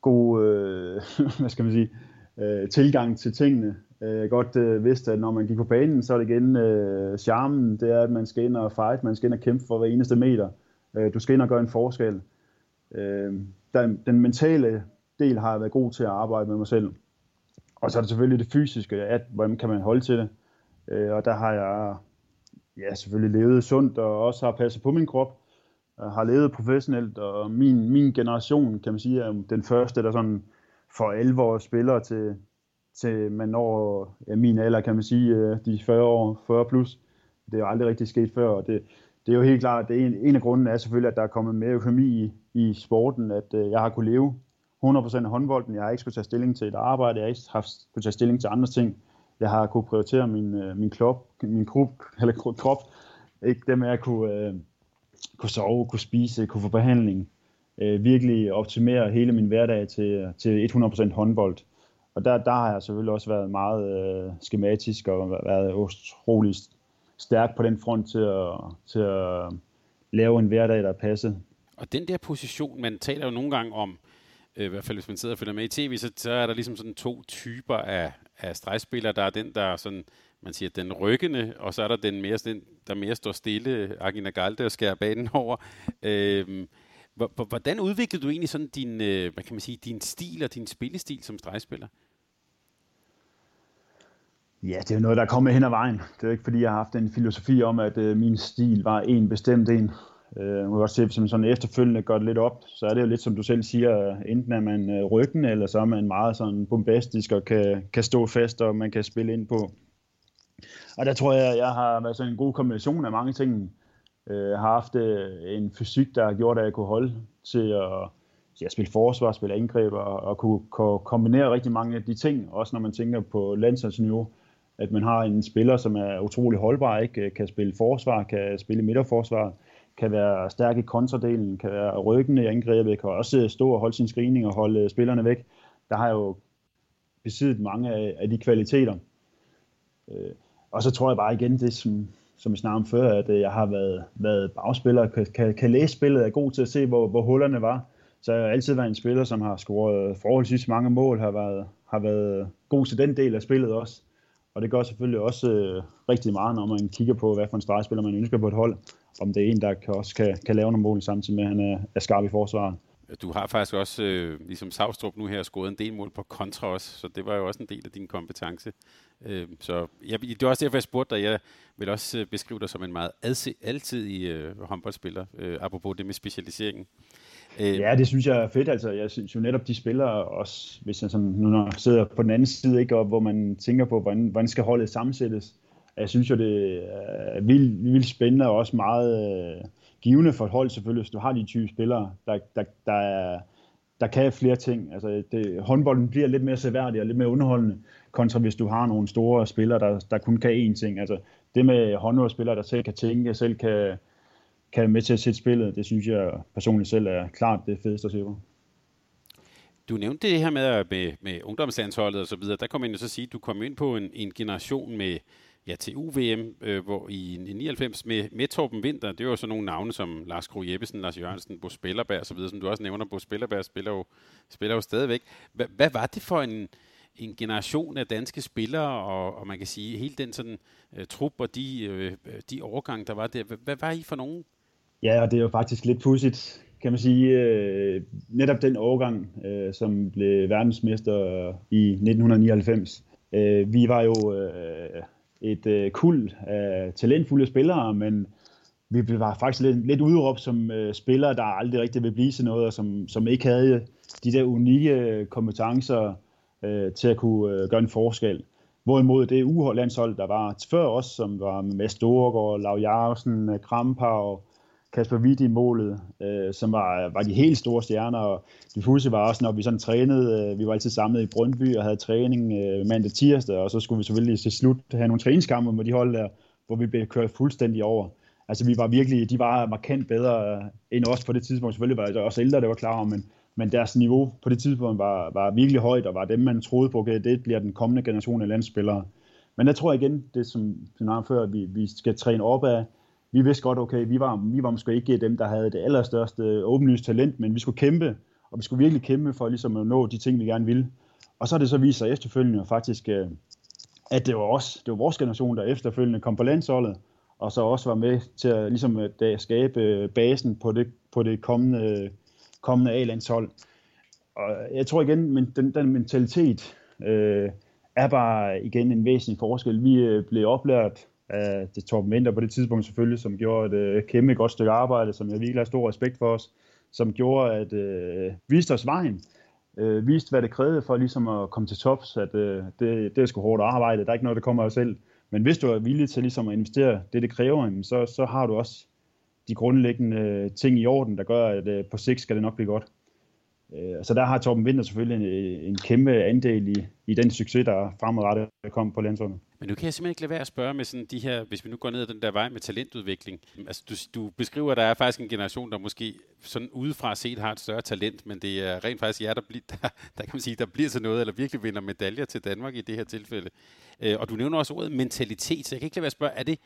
god øh, [LAUGHS] hvad skal man sige, øh, tilgang til tingene. Øh, jeg godt øh, vidste, at når man gik på banen, så er det igen øh, charmen, det er, at man skal ind og fight, man skal ind og kæmpe for hver eneste meter. Øh, du skal ind og gøre en forskel. Øh, der, den mentale del har jeg været god til at arbejde med mig selv. Og så er det selvfølgelig det fysiske, at hvordan kan man holde til det. Øh, og der har jeg ja, selvfølgelig levet sundt og også har passet på min krop. Jeg har levet professionelt, og min, min generation, kan man sige, er den første, der sådan for alvor spiller til, til man når ja, min alder, kan man sige, øh, de 40 år, 40 plus. Det er jo aldrig rigtig sket før, og det, det er jo helt klart, det er en, en af grunden er selvfølgelig, at der er kommet mere økonomi i, i sporten, at øh, jeg har kunne leve 100% af håndbolden. Jeg har ikke skulle tage stilling til et arbejde, jeg har ikke haft skulle tage stilling til andre ting. Jeg har kunne prioritere min, øh, min, klop, min krop, [LAUGHS] eller krop, ikke det med at kunne, øh, kunne sove, kunne spise, kunne få behandling øh, virkelig optimere hele min hverdag til, til 100% håndbold. Og der, der har jeg selvfølgelig også været meget øh, skematisk og været utrolig stærk på den front til at, til at lave en hverdag, der passer. Og den der position, man taler jo nogle gange om, øh, i hvert fald hvis man sidder og følger med i tv, så, så er der ligesom sådan to typer af, af stregspillere. Der er den, der er sådan, man siger, den ryggende, og så er der den, mere, den der mere står stille, Agina Galde, og skærer banen over. Øh, hvordan udviklede du egentlig sådan din, øh, hvad kan man sige, din stil og din spillestil som stregspiller? Ja, det er jo noget, der er kommet hen ad vejen. Det er jo ikke, fordi jeg har haft en filosofi om, at øh, min stil var en bestemt en. Øh, man kan også se, man sådan efterfølgende gør det lidt op, så er det jo lidt, som du selv siger, enten er man øh, ryggen, eller så er man meget sådan bombastisk og kan, kan stå fast, og man kan spille ind på. Og der tror jeg, jeg har været sådan en god kombination af mange ting. Øh, har haft øh, en fysik, der har gjort, at jeg kunne holde til at, til at spille forsvar, spille angreb og, og kunne, kunne kombinere rigtig mange af de ting, også når man tænker på landsholdsniveau at man har en spiller, som er utrolig holdbar, ikke? Øh, kan spille forsvar, kan spille midterforsvar, kan være stærk i kontradelen, kan være ryggende i angrebet, kan også stå og holde sin screening og holde øh, spillerne væk. Der har jeg jo besiddet mange af, af de kvaliteter. Øh, og så tror jeg bare igen det, som, som vi snakkede om før, at øh, jeg har været, været bagspiller, kan, kan, kan læse spillet, er god til at se, hvor, hvor hullerne var. Så jeg har altid været en spiller, som har scoret forholdsvis mange mål, har været, har været god til den del af spillet også. Og det gør selvfølgelig også øh, rigtig meget, når man kigger på, hvad for en stregspiller man ønsker på et hold. Om det er en, der kan, også kan, kan lave nogle mål samtidig med, at han er, er skarp i forsvaret. Du har faktisk også, øh, ligesom Savstrup nu her, scoret en del mål på kontra også, så det var jo også en del af din kompetence. Øh, så jeg, det er også derfor, jeg spurgte dig. Jeg vil også øh, beskrive dig som en meget altidig øh, håndboldspiller, øh, apropos det med specialiseringen. Øh, ja, det synes jeg er fedt. Altså, jeg synes jo netop, de spiller også, hvis jeg sådan, nu når jeg sidder på den anden side, ikke, og hvor man tænker på, hvordan, hvordan skal holdet sammensættes. Jeg synes jo, det er vildt, vildt spændende og også meget øh, givende for et hold selvfølgelig, hvis du har de 20 spillere, der, der, der, er, der kan flere ting. Altså, det, håndbolden bliver lidt mere seværdig og lidt mere underholdende, kontra hvis du har nogle store spillere, der, der kun kan én ting. Altså, det med håndboldspillere, der selv kan tænke, selv kan, kan være med til at sætte spillet. Det synes jeg personligt selv er klart det fedeste at se på. Du nævnte det her med, med, med ungdomslandsholdet og så videre. Der kom man jo så sige, at du kom ind på en, en generation med ja, til UVM, øh, hvor i 99 med, med Torben Winter, det var jo så nogle navne som Lars Kro Jeppesen, Lars Jørgensen, Bo Spillerberg og så videre, som du også nævner. Bo Spillerberg spiller jo, spiller jo stadigvæk. H- hvad var det for en, en generation af danske spillere, og, og man kan sige, hele den sådan øh, trup og de, øh, de overgang, der var der. H- hvad var I for nogen? Ja, og det er jo faktisk lidt pudsigt, kan man sige. Øh, netop den overgang, øh, som blev verdensmester i 1999. Øh, vi var jo øh, et øh, kul af talentfulde spillere, men vi var faktisk lidt, lidt udråbt som øh, spillere, der aldrig rigtig vil blive til noget, og som, som ikke havde de der unikke øh, kompetencer øh, til at kunne øh, gøre en forskel. Hvorimod det uhold der var før os, som var med Storgård, Lav Jarsen, Krampau, Kasper Witt i målet, øh, som var, var de helt store stjerner, og det fulde var også, når vi sådan trænede, øh, vi var altid samlet i Brøndby og havde træning øh, mandag tirsdag, og så skulle vi selvfølgelig til slut have nogle træningskampe med de hold der, hvor vi blev kørt fuldstændig over. Altså vi var virkelig, de var markant bedre øh, end os på det tidspunkt. Selvfølgelig var det også ældre, det var klar men, men deres niveau på det tidspunkt var, var virkelig højt, og var dem, man troede på, okay, det bliver den kommende generation af landspillere. Men der tror jeg igen, det som, som før, vi, vi skal træne op af, vi vidste godt, okay, vi var, vi var måske ikke dem, der havde det allerstørste åbenlyst talent, men vi skulle kæmpe, og vi skulle virkelig kæmpe for ligesom at nå de ting, vi gerne ville. Og så har det så vist sig efterfølgende faktisk, øh, at det var os, det var vores generation, der efterfølgende kom på landsholdet, og så også var med til at, ligesom, øh, at skabe øh, basen på det, på det kommende, kommende A-landshold. Og jeg tror igen, men den, den mentalitet øh, er bare igen en væsentlig forskel. Vi øh, blev oplært af det Torben Winter på det tidspunkt selvfølgelig, som gjorde et øh, kæmpe godt stykke arbejde, som jeg virkelig har stor respekt for os, som gjorde, at øh, viste os vejen, øh, viste, hvad det krævede for ligesom at komme til tops, at øh, det, det er sgu hårdt arbejde, der er ikke noget, der kommer af sig selv. Men hvis du er villig til ligesom at investere det, det kræver, så, så har du også de grundlæggende øh, ting i orden, der gør, at øh, på sigt skal det nok blive godt. Øh, så der har Torben Winter selvfølgelig en, øh, en kæmpe andel i, i den succes, der fremadrettet kom på landsholdet. Men nu kan jeg simpelthen ikke lade være at spørge med sådan de her, hvis vi nu går ned ad den der vej med talentudvikling. Altså du, du beskriver, at der er faktisk en generation, der måske sådan udefra set har et større talent, men det er rent faktisk jer, der, bliver, [LAUGHS] der, der kan man sige, der bliver til noget, eller virkelig vinder medaljer til Danmark i det her tilfælde. Øh, og du nævner også ordet mentalitet, så jeg kan ikke lade være at spørge, er det,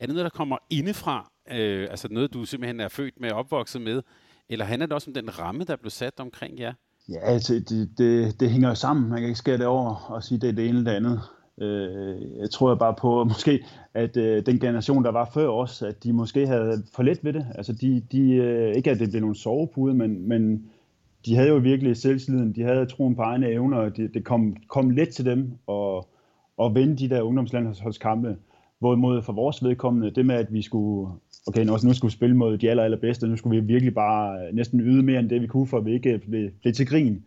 er det noget, der kommer indefra? Øh, altså noget, du simpelthen er født med og opvokset med? Eller handler det også om den ramme, der blev sat omkring jer? Ja, altså, det, det, det hænger jo sammen. Man kan ikke skære det over og sige, det er det ene eller det andet. Øh, jeg tror bare på, måske, at øh, den generation, der var før os, at de måske havde for let ved det. Altså, de, de, øh, ikke at det blev nogle sovepude, men, men de havde jo virkelig selvtilliden, de havde troen på egne evner, og det, det kom, kom let til dem at, at vinde de der ungdomslandsholdskampe. Hvorimod for vores vedkommende, det med, at vi skulle, okay, nu, nu skulle vi spille mod de aller, allerbedste, nu skulle vi virkelig bare øh, næsten yde mere end det, vi kunne, for at vi ikke øh, blev, blev til grin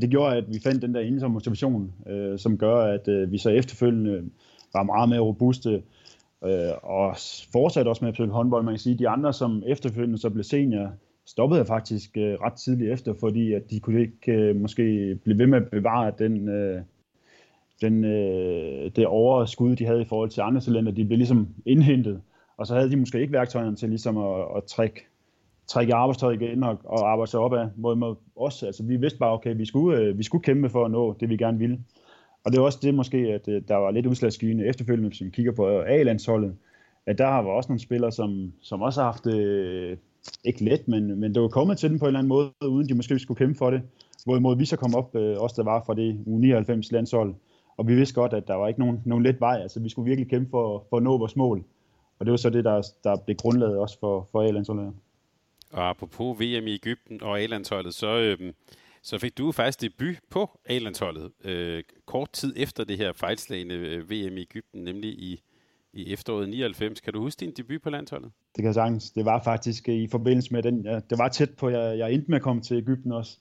det gjorde, at vi fandt den der indre motivation, øh, som gør, at øh, vi så efterfølgende var meget mere robuste, øh, og fortsatte også med at spille håndbold. Man kan sige, at de andre, som efterfølgende så blev senior, stoppede faktisk øh, ret tidligt efter, fordi at de kunne ikke øh, måske blive ved med at bevare den, øh, den, øh, det overskud, de havde i forhold til andre talenter. De blev ligesom indhentet, og så havde de måske ikke værktøjerne til ligesom at, at trække trække arbejdstøjet igen og, og arbejde sig opad. Mod os, altså vi vidste bare, okay, vi skulle, øh, vi skulle kæmpe for at nå det, vi gerne ville. Og det er også det måske, at øh, der var lidt udslagsgivende efterfølgende, hvis vi kigger på A-landsholdet, at der var også nogle spillere, som, som også har haft det, øh, ikke let, men, men det var kommet til dem på en eller anden måde, uden de måske skulle kæmpe for det. Hvorimod vi så kom op, øh, også der var fra det U99 landshold, og vi vidste godt, at der var ikke nogen, nogen let vej. Altså vi skulle virkelig kæmpe for, for at nå vores mål. Og det var så det, der, der blev grundlaget også for, for A-landsholdet. Og apropos VM i Ægypten og A-landsholdet, så, øhm, så fik du faktisk debut på A-landsholdet øh, kort tid efter det her fejlslagende øh, VM i Ægypten, nemlig i, i efteråret 99. Kan du huske din debut på landsholdet? Det kan jeg sagtens. Det var faktisk i forbindelse med den. Ja, det var tæt på, jeg, jeg endte med at komme til Ægypten også.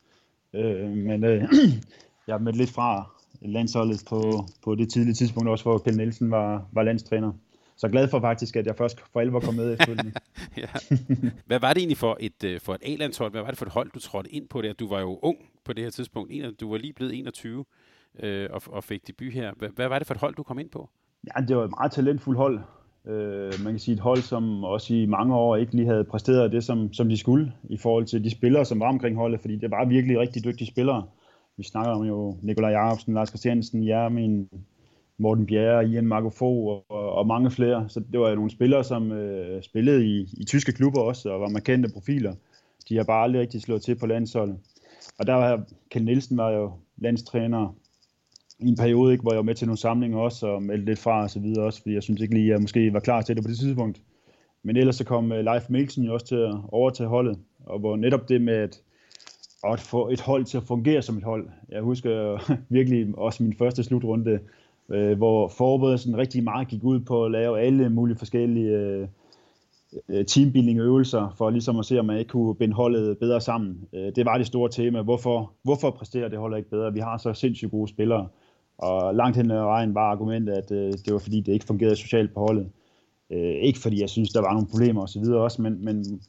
Øh, men øh, [CLEARS THROAT] jeg mødte lidt fra landsholdet på, på det tidlige tidspunkt også, hvor Kjell Nielsen var, var landstræner. Så glad for faktisk, at jeg først for alvor kom med efterfølgende. [LAUGHS] ja. Hvad var det egentlig for et, øh, for et A-landshold? Hvad var det for et hold, du trådte ind på det? Du var jo ung på det her tidspunkt. Du var lige blevet 21 øh, og, og fik debut her. Hvad, hvad var det for et hold, du kom ind på? Ja, det var et meget talentfuldt hold. Øh, man kan sige et hold, som også i mange år ikke lige havde præsteret det, som, som de skulle, i forhold til de spillere, som var omkring holdet, fordi det var virkelig rigtig dygtige spillere. Vi snakker om jo Nikolaj Jacobsen, Lars Christiansen, Jermin, Morten Bjerre, Ian Marco Fogh og, og mange flere. Så det var jo nogle spillere, som øh, spillede i, i tyske klubber også, og var markante profiler. De har bare aldrig rigtig slået til på landsholdet. Og der var Kjell Nielsen var jo landstræner i en periode, ikke, hvor jeg var med til nogle samlinger også, og meldte lidt fra og så videre også, fordi jeg synes ikke lige, at jeg måske var klar til det på det tidspunkt. Men ellers så kom øh, Leif Mikkelsen jo også til at overtage holdet, og hvor netop det med at, at få et hold til at fungere som et hold. Jeg husker [LAUGHS] virkelig også min første slutrunde, øh, hvor forberedelsen rigtig meget gik ud på at lave alle mulige forskellige øh, øh, teambuilding øvelser, for ligesom at se, om man ikke kunne binde holdet bedre sammen. Øh, det var det store tema. Hvorfor, hvorfor præsterer det holdet ikke bedre? Vi har så sindssygt gode spillere. Og langt hen ad vejen var argumentet, at øh, det var fordi, det ikke fungerede socialt på holdet. Øh, ikke fordi jeg synes, der var nogle problemer osv. også, men, men,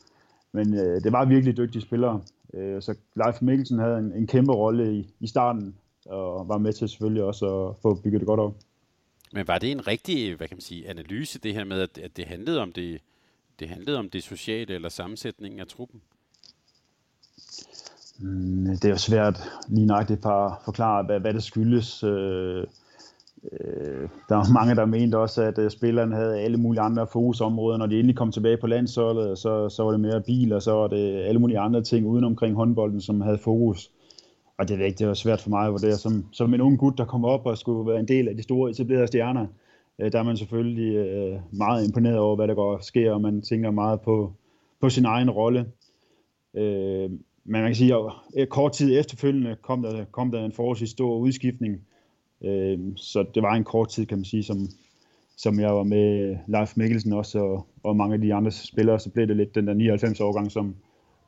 men øh, det var virkelig dygtige spillere. Øh, så Leif Mikkelsen havde en, en kæmpe rolle i, i starten, og var med til selvfølgelig også at få bygget det godt op. Men var det en rigtig, hvad kan man sige, analyse, det her med, at, at det handlede om det, det handlede om det sociale eller sammensætningen af truppen? Mm, det er jo svært lige nøjagtigt at forklare, hvad, hvad det skyldes. Øh, øh, der var mange, der mente også, at øh, spillerne havde alle mulige andre fokusområder. Når de endelig kom tilbage på landsholdet, så, så var det mere bil, og så var det alle mulige andre ting uden omkring håndbolden, som havde fokus. og det, ikke, det var svært for mig at vurdere. Som, som en ung gut, der kommer op og skulle være en del af de store etablerede stjerner, øh, der er man selvfølgelig øh, meget imponeret over, hvad der går sker, og man tænker meget på, på sin egen rolle. Øh, men man kan sige, at øh, kort tid efterfølgende kom der, kom der en forholdsvis stor udskiftning. Øh, så det var en kort tid, kan man sige, som, som jeg var med Leif Mikkelsen også, og, og mange af de andre spillere, så blev det lidt den der 99 årgang, som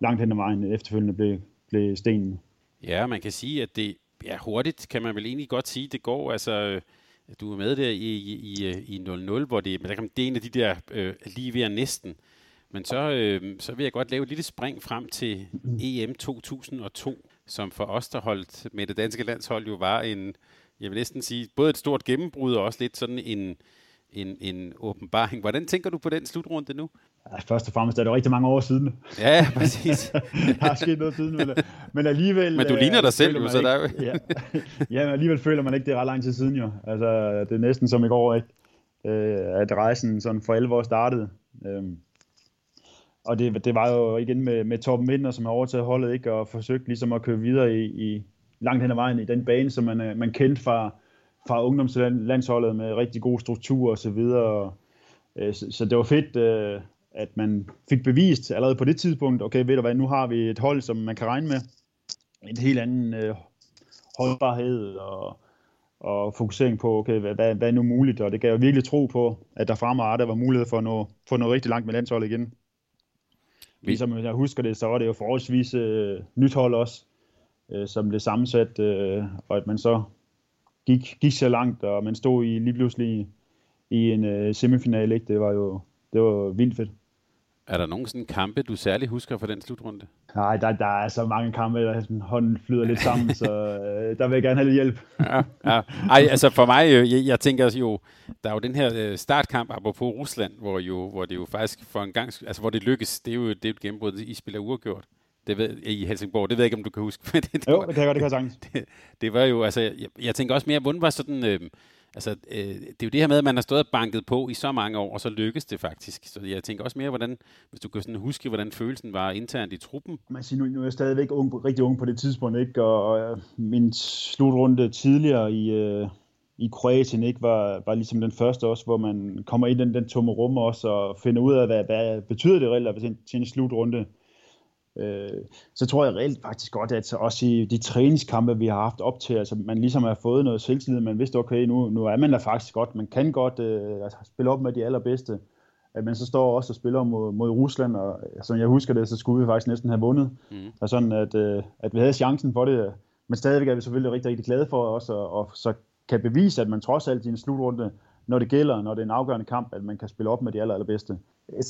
langt hen ad vejen efterfølgende blev, blev stenen. Ja, man kan sige, at det ja, hurtigt kan man vel egentlig godt sige, det går. Altså, du er med der i, i, i 0-0, hvor det, men det er en af de der øh, lige ved næsten. Men så, øh, så vil jeg godt lave et lille spring frem til EM 2002, som for os, der holdt med det danske landshold, jo var en, jeg vil næsten sige, både et stort gennembrud og også lidt sådan en, en, en åbenbaring. Hvordan tænker du på den slutrunde nu? Ja, først og fremmest er det rigtig mange år siden. Ja, præcis. [LAUGHS] der er sket noget siden, men, men alligevel... Men du ligner dig øh, selv jo, så der er ja, [LAUGHS] ja, men alligevel føler man ikke, det er ret lang tid siden jo. Altså, det er næsten som i går, ikke? Øh, at rejsen sådan for alvor startede. Øhm, og det, det var jo igen med, med Torben Minder, som har overtaget holdet, ikke? Og forsøgt ligesom at køre videre i, i langt hen ad vejen i den bane, som man, øh, man kendte fra, fra ungdomslandsholdet med rigtig god struktur og så videre. Øh, så, så det var fedt, øh, at man fik bevist allerede på det tidspunkt, okay, ved du hvad, nu har vi et hold, som man kan regne med. En helt anden øh, holdbarhed og, og fokusering på, okay, hvad, hvad, hvad er nu muligt, og det gav jeg virkelig tro på, at der fremadrettet var mulighed for at nå, få noget rigtig langt med landsholdet igen. Ligesom jeg husker det, så var det jo forholdsvis øh, nyt hold også, øh, som blev sammensat, øh, og at man så gik, gik så langt, og man stod i lige pludselig i en øh, semifinal, ikke? det var jo det var vildt fedt. Er der nogen sådan kampe, du særlig husker fra den slutrunde? Nej, der, der er så mange kampe, der sådan, hånden flyder lidt sammen, så øh, der vil jeg gerne have lidt hjælp. [LAUGHS] ja, ja. Ej, altså for mig, øh, jeg, jeg tænker jo, der er jo den her øh, startkamp, apropos Rusland, hvor, jo, hvor det jo faktisk for en gang, altså hvor det lykkes, det er jo det er et gennembrud, I spiller uafgjort. Det ved, i Helsingborg, det ved jeg ikke, om du kan huske. [LAUGHS] det, det, jo, det kan jeg godt, det kan jeg det, det var jo, altså, jeg, jeg tænker også mere, hvordan var sådan, øh, altså, øh, det er jo det her med, at man har stået og banket på i så mange år, og så lykkes det faktisk. Så jeg tænker også mere, hvordan, hvis du kan sådan huske, hvordan følelsen var internt i truppen. Man siger, nu, nu er jeg stadigvæk ung, rigtig ung på det tidspunkt, ikke? Og, og min slutrunde tidligere i, øh, i Kroatien ikke var, var ligesom den første også, hvor man kommer ind i den, den tomme rum også, og finder ud af, hvad, hvad betyder det reelt at til en slutrunde øh, så tror jeg reelt faktisk godt, at også i de træningskampe, vi har haft op til, altså man ligesom har fået noget selvtillid, man vidste, okay, nu, nu er man der faktisk godt, man kan godt øh, altså, spille op med de allerbedste, at man så står også og spiller mod, mod Rusland, og som jeg husker det, så skulle vi faktisk næsten have vundet, mm. og sådan at, øh, at vi havde chancen for det, men stadigvæk er vi selvfølgelig rigtig, rigtig glade for os, og, og så kan bevise, at man trods alt i en slutrunde, når det gælder, når det er en afgørende kamp, at man kan spille op med de aller, allerbedste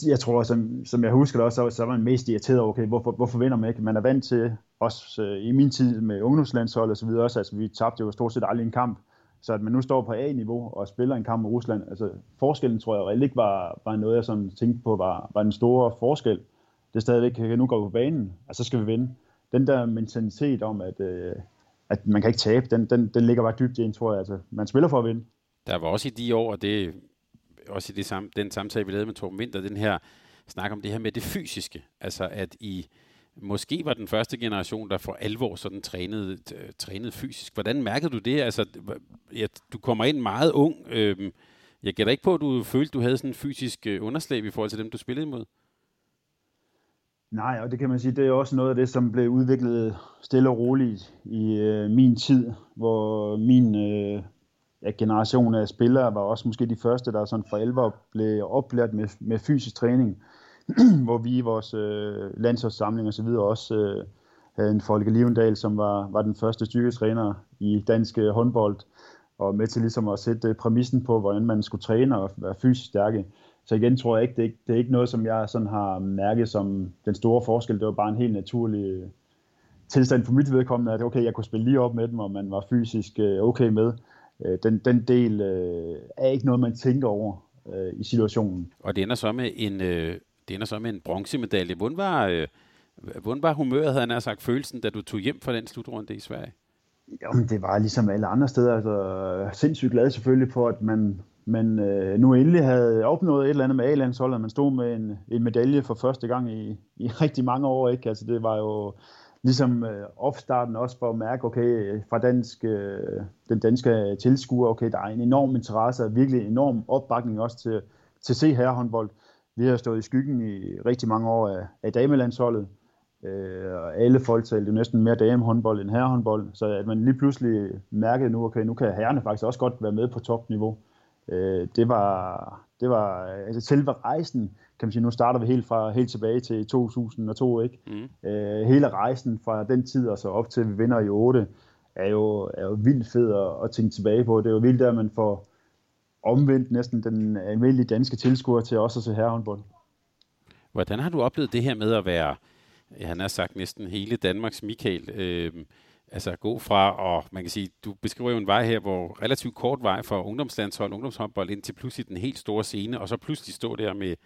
jeg tror, som, som jeg husker det også, så, så var man mest irriteret over, okay, hvorfor, hvorfor vinder man ikke? Man er vant til, også øh, i min tid med ungdomslandshold og så videre også, altså vi tabte jo stort set aldrig en kamp, så at man nu står på A-niveau og spiller en kamp med Rusland, altså forskellen tror jeg reelt ikke var, var noget, jeg sådan tænkte på, var, var den store forskel. Det er stadigvæk, kan nu vi på banen, og så skal vi vinde. Den der mentalitet om, at, øh, at man kan ikke tabe, den, den, den ligger bare dybt i en, tror jeg. Altså, man spiller for at vinde. Der var også i de år, og det også i det samme, den samtale, vi lavede med Torben Winter, den her snak om det her med det fysiske. Altså at I måske var den første generation, der for alvor sådan trænede, trænede fysisk. Hvordan mærkede du det? Altså, ja, du kommer ind meget ung. Øhm, jeg gætter ikke på, at du følte, du havde sådan en fysisk øh, underslag i forhold til dem, du spillede imod. Nej, og det kan man sige, det er også noget af det, som blev udviklet stille og roligt i øh, min tid, hvor min øh, ja, generation af spillere var også måske de første, der sådan for alvor blev oplært med, med fysisk træning, [CLEARS THROAT] hvor vi i vores øh, landsholdssamling og så videre også øh, havde en Folke Livendal, som var, var den første styrketræner i dansk øh, håndbold, og med til ligesom at sætte øh, præmissen på, hvordan man skulle træne og være fysisk stærke. Så igen tror jeg ikke, det er ikke, det er ikke noget, som jeg sådan har mærket som den store forskel. Det var bare en helt naturlig øh, tilstand for mit vedkommende, at okay, jeg kunne spille lige op med dem, og man var fysisk øh, okay med øh, den, den del øh, er ikke noget, man tænker over øh, i situationen. Og det ender så med en, øh, det ender så med en bronzemedalje. Hvordan var, øh, hvordan var humøret, havde han sagt, følelsen, da du tog hjem fra den slutrunde i Sverige? Jamen, det var ligesom alle andre steder. Altså, sindssygt glad selvfølgelig for, at man, man øh, nu endelig havde opnået et eller andet med A-landsholdet. Man stod med en, en medalje for første gang i, i rigtig mange år. Ikke? Altså, det var jo ligesom øh, opstarten også for at mærke, okay, fra dansk, øh, den danske tilskuer, okay, der er en enorm interesse og virkelig enorm opbakning også til, til at se herrehåndbold. Vi har stået i skyggen i rigtig mange år af, af damelandsholdet, øh, og alle folk talte jo næsten mere damehåndbold end herrehåndbold, så at man lige pludselig mærkede nu, okay, nu kan herrerne faktisk også godt være med på topniveau. Øh, det var, det var altså selve rejsen, kan man sige, nu starter vi helt fra helt tilbage til 2002, ikke? Mm. Øh, hele rejsen fra den tid og så op til vi vinder i 8, er jo, er jo vildt fed at, at tænke tilbage på. Det er jo vildt, at man får omvendt næsten den almindelige danske tilskuer til også at se herrehåndbold. Hvordan har du oplevet det her med at være, han har sagt næsten hele Danmarks Michael, øh, altså gå fra, og man kan sige, du beskriver jo en vej her, hvor relativt kort vej fra ungdomslandshold, ungdomshåndbold ind til pludselig den helt store scene, og så pludselig stå der med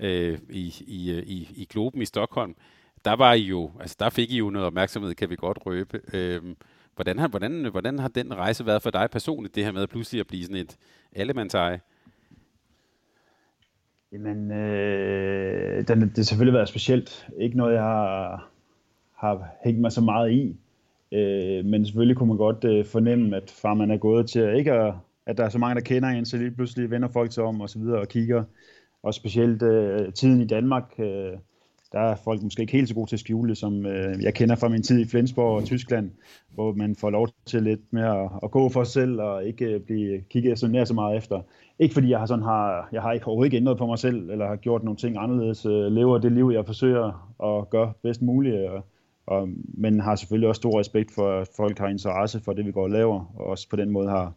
øh, i, i, øh, i, i Globen i Stockholm. Der var I jo, altså der fik I jo noget opmærksomhed, kan vi godt røbe. Øh, hvordan, har, hvordan, hvordan har den rejse været for dig personligt, det her med pludselig at blive sådan et allemandseje? Jamen, øh, den, det har selvfølgelig været specielt. Ikke noget, jeg har, har hængt mig så meget i. Øh, men selvfølgelig kunne man godt øh, fornemme, at far man er gået til ikke at, at der er så mange, der kender en, så lige pludselig vender folk sig om og så videre og kigger. Og specielt øh, tiden i Danmark, øh, der er folk måske ikke helt så gode til at skjule det, som øh, jeg kender fra min tid i Flensborg og Tyskland, hvor man får lov til lidt mere at, at gå for sig selv og ikke øh, blive kigget så nær så meget efter. Ikke fordi jeg har sådan har, jeg har ikke overhovedet ikke ændret på mig selv, eller har gjort nogle ting anderledes. Øh, lever det liv, jeg forsøger at gøre bedst muligt. Og, og, men har selvfølgelig også stor respekt for, at folk har interesse for det, vi går og laver, og også på den måde har,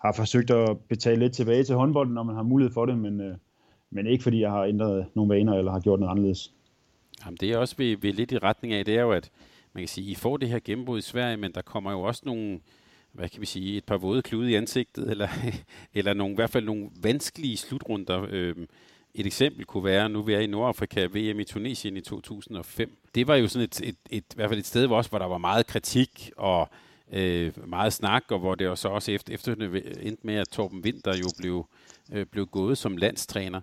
har forsøgt at betale lidt tilbage til håndbolden, når man har mulighed for det, men, øh, men ikke fordi jeg har ændret nogle vaner eller har gjort noget anderledes. Jamen, det er også vi, vi er lidt i retning af, det er jo, at man kan sige, I får det her gennembrud i Sverige, men der kommer jo også nogle, hvad kan vi sige, et par våde klude i ansigtet, eller, [LAUGHS] eller nogle, i hvert fald nogle vanskelige slutrunder. Øh, et eksempel kunne være, nu vi er i Nordafrika, VM i Tunesien i 2005. Det var jo sådan et, et, et, i hvert fald et sted, hvor, også, hvor der var meget kritik og øh, meget snak, og hvor det også, også efter, efter endte med, at Torben Winter jo blev, øh, blev gået som landstræner.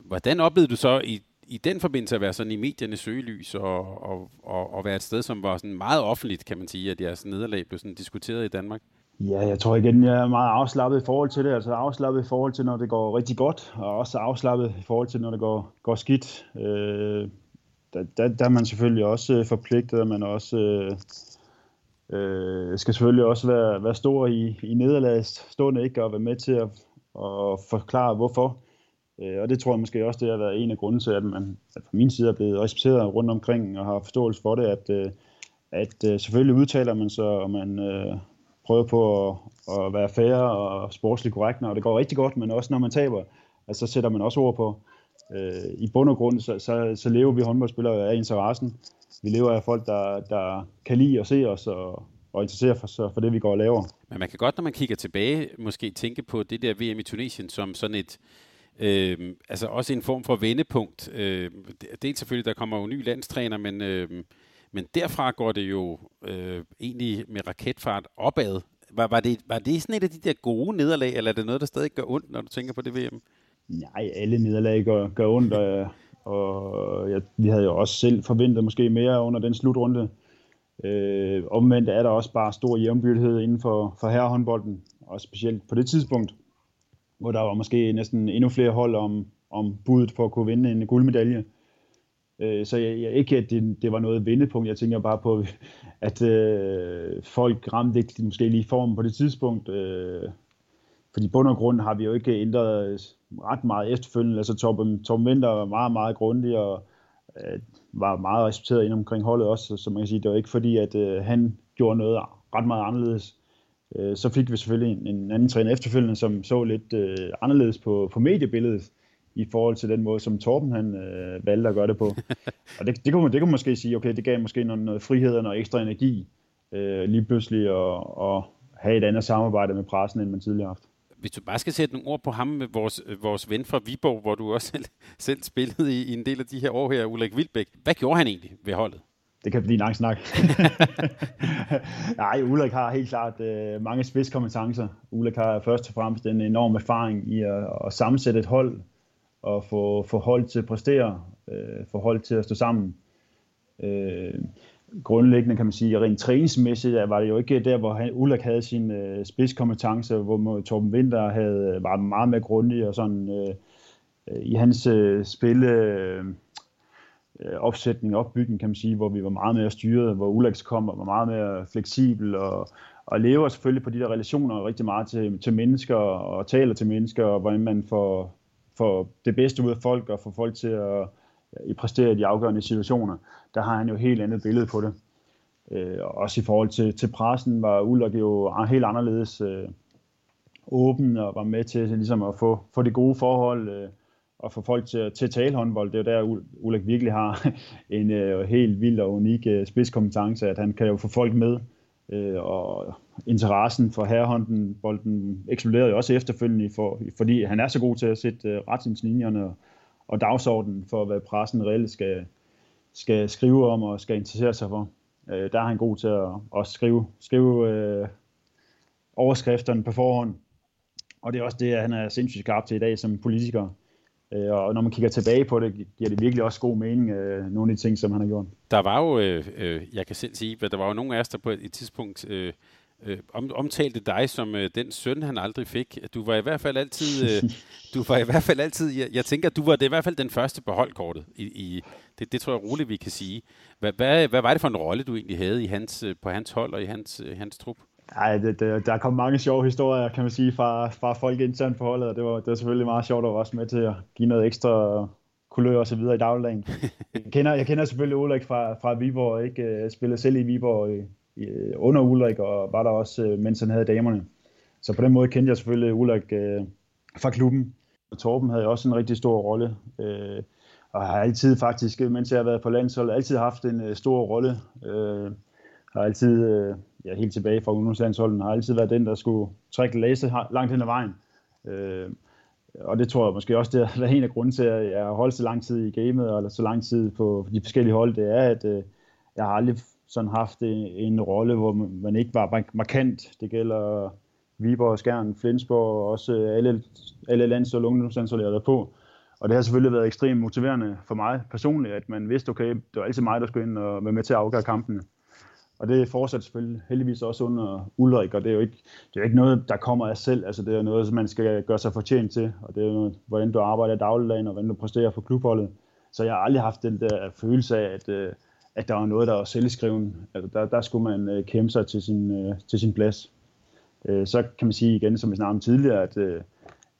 Hvordan oplevede du så i i den forbindelse at være sådan i mediernes søgelys og, og, og, og være et sted, som var sådan meget offentligt, kan man sige, at jeres nederlag blev sådan diskuteret i Danmark? Ja, jeg tror igen, jeg er meget afslappet i forhold til det. Altså afslappet i forhold til, når det går rigtig godt, og også afslappet i forhold til, når det går, går skidt. Øh, der, der, der er man selvfølgelig også øh, forpligtet, og man også øh, øh, skal selvfølgelig også være, være stor i, i nederlaget, stående ikke, og være med til at, at forklare, hvorfor. Øh, og det tror jeg måske også, det har været en af grunden til, at man at fra min side er blevet respekteret rundt omkring og har forståelse for det, at, øh, at øh, selvfølgelig udtaler man sig, og man øh, prøver på at, at være fair og sportsligt korrekt, og det går rigtig godt, men også når man taber, altså, så sætter man også ord på. Øh, I bund og grund, så, så, så lever vi håndboldspillere af interessen. Vi lever af folk, der, der kan lide at se os og, og interessere for, for det, vi går og laver. Men man kan godt, når man kigger tilbage, måske tænke på det der VM i Tunesien som sådan et, Øh, altså også en form for vendepunkt. Øh, det er selvfølgelig, der kommer jo ny landstræner, men, øh, men derfra går det jo øh, egentlig med raketfart opad. Var, var, det, var det sådan et af de der gode nederlag, eller er det noget, der stadig gør ondt, når du tænker på det VM? Nej, alle nederlag gør, gør ondt, og, og jeg, vi havde jo også selv forventet måske mere under den slutrunde. Øh, omvendt er der også bare stor jævnbyrdighed inden for, for herrehåndbolden, og specielt på det tidspunkt hvor der var måske næsten endnu flere hold om, om budet for at kunne vinde en guldmedalje. Øh, så jeg, jeg, ikke, at det, det var noget vendepunkt. Jeg tænker bare på, at øh, folk ramte ikke måske lige formen på det tidspunkt. Øh, fordi bund og grund har vi jo ikke ændret øh, ret meget efterfølgende. Altså Torben, Torben Winter var meget, meget grundig og øh, var meget respekteret ind omkring holdet også. Så man kan sige, det var ikke fordi, at øh, han gjorde noget ret meget anderledes. Øh, så fik vi selvfølgelig en, en anden træner efterfølgende, som så lidt øh, anderledes på, på mediebilledet i forhold til den måde, som Torben han øh, valgte at gøre det på. Og det, det, kunne man, det kunne måske sige, okay, det gav måske noget, noget frihed og noget ekstra energi øh, lige pludselig at, at have et andet samarbejde med pressen, end man tidligere har haft. Hvis du bare skal sætte nogle ord på ham med vores, vores ven fra Viborg, hvor du også selv, selv spillede i, i en del af de her år her, Ulrik Vildbæk. Hvad gjorde han egentlig ved holdet? det kan blive en lang snak. [LAUGHS] Nej, Ulrik har helt klart øh, mange spidskompetencer. Ulrik har først og fremmest en enorm erfaring i at, at sammensætte et hold og få, få hold til at præstere, øh, få hold til at stå sammen. Øh, grundlæggende kan man sige, rent træningsmæssigt var det jo ikke der, hvor han, Ulrik havde sin øh, spidskompetence, hvor Torben Winter havde, øh, var meget mere grundig og sådan øh, øh i hans øh, spille øh, øh, opsætning, opbygning, kan man sige, hvor vi var meget mere styret, hvor Ulriks kom og var meget mere fleksibel og, og lever selvfølgelig på de der relationer rigtig meget til, til mennesker og taler til mennesker, og hvordan man får, får det bedste ud af folk og får folk til at i præstere i de afgørende situationer, der har han jo et helt andet billede på det. Øh, også i forhold til, til pressen var Ulrik jo helt anderledes øh, åben og var med til ligesom at få, få det gode forhold øh, og få folk til, til at tale håndbold. Det er jo der, Ulrik virkelig har [LAUGHS] en øh, helt vild og unik øh, spidskompetence, at han kan jo få folk med. Øh, og interessen for herrehånden, bolden eksploderede jo også efterfølgende, for, fordi han er så god til at sætte øh, retningslinjerne og, og dagsordenen for, hvad pressen reelt skal, skal skrive om og skal interessere sig for. Øh, der er han god til at, at skrive, skrive øh, overskrifterne på forhånd. Og det er også det, han er sindssygt skarp til i dag som politiker. Øh, og når man kigger tilbage på det, giver det virkelig også god mening, øh, nogle af de ting, som han har gjort. Der var jo, øh, øh, jeg kan selv sige, at der var jo nogle af os, der på et tidspunkt øh, øh, om, omtalte dig som øh, den søn, han aldrig fik. Du var i hvert fald altid, øh, [LAUGHS] du var i hvert fald altid, jeg, jeg tænker, du var det i hvert fald den første på holdkortet. I, i, det, det tror jeg roligt, vi kan sige. Hvad, hvad, hvad var det for en rolle, du egentlig havde i hans, øh, på hans hold og i hans, hans trup? Ej, det, det, der kom mange sjove historier, kan man sige, fra, fra folk internt på holdet, og det var, det var selvfølgelig meget sjovt at være også med til at give noget ekstra kulør og så videre i dagligdagen. [LAUGHS] jeg, kender, jeg kender selvfølgelig Ulrik fra, fra Viborg, ikke? Jeg spillede selv i Viborg i, i, under Ulrik, og var der også, øh, mens han havde damerne. Så på den måde kendte jeg selvfølgelig Ulrik øh, fra klubben. Og Torben havde også en rigtig stor rolle. Øh, og har altid faktisk, mens jeg har været på landsholdet, altid haft en øh, stor rolle. Øh, har altid, øh, ja, helt tilbage fra ungdomslandsholden, har altid været den, der skulle trække læse langt hen ad vejen. Øh, og det tror jeg måske også, det er en af grunden til, at jeg har holdt så lang tid i gamet, eller så lang tid på de forskellige hold, det er, at øh, jeg har aldrig sådan haft en, en rolle, hvor man ikke var markant. Det gælder Viborg, Skjern, Flensborg og også øh, alle, alle lands- og ungdomslandshold, jeg på. Og det har selvfølgelig været ekstremt motiverende for mig personligt, at man vidste, okay, det var altid mig, der skulle ind og være med til at afgøre kampene. Og det fortsat selvfølgelig heldigvis også under Ulrik, og det er jo ikke, det er jo ikke noget, der kommer af selv. Altså, det er noget, som man skal gøre sig fortjent til, og det er noget, hvordan du arbejder i dagligdagen, og hvordan du præsterer for klubholdet. Så jeg har aldrig haft den der følelse af, at, øh, at der var noget, der var selvskriven. Altså, der, der skulle man øh, kæmpe sig til sin, øh, til sin plads. Så kan man sige igen, som vi snakkede om tidligere, at,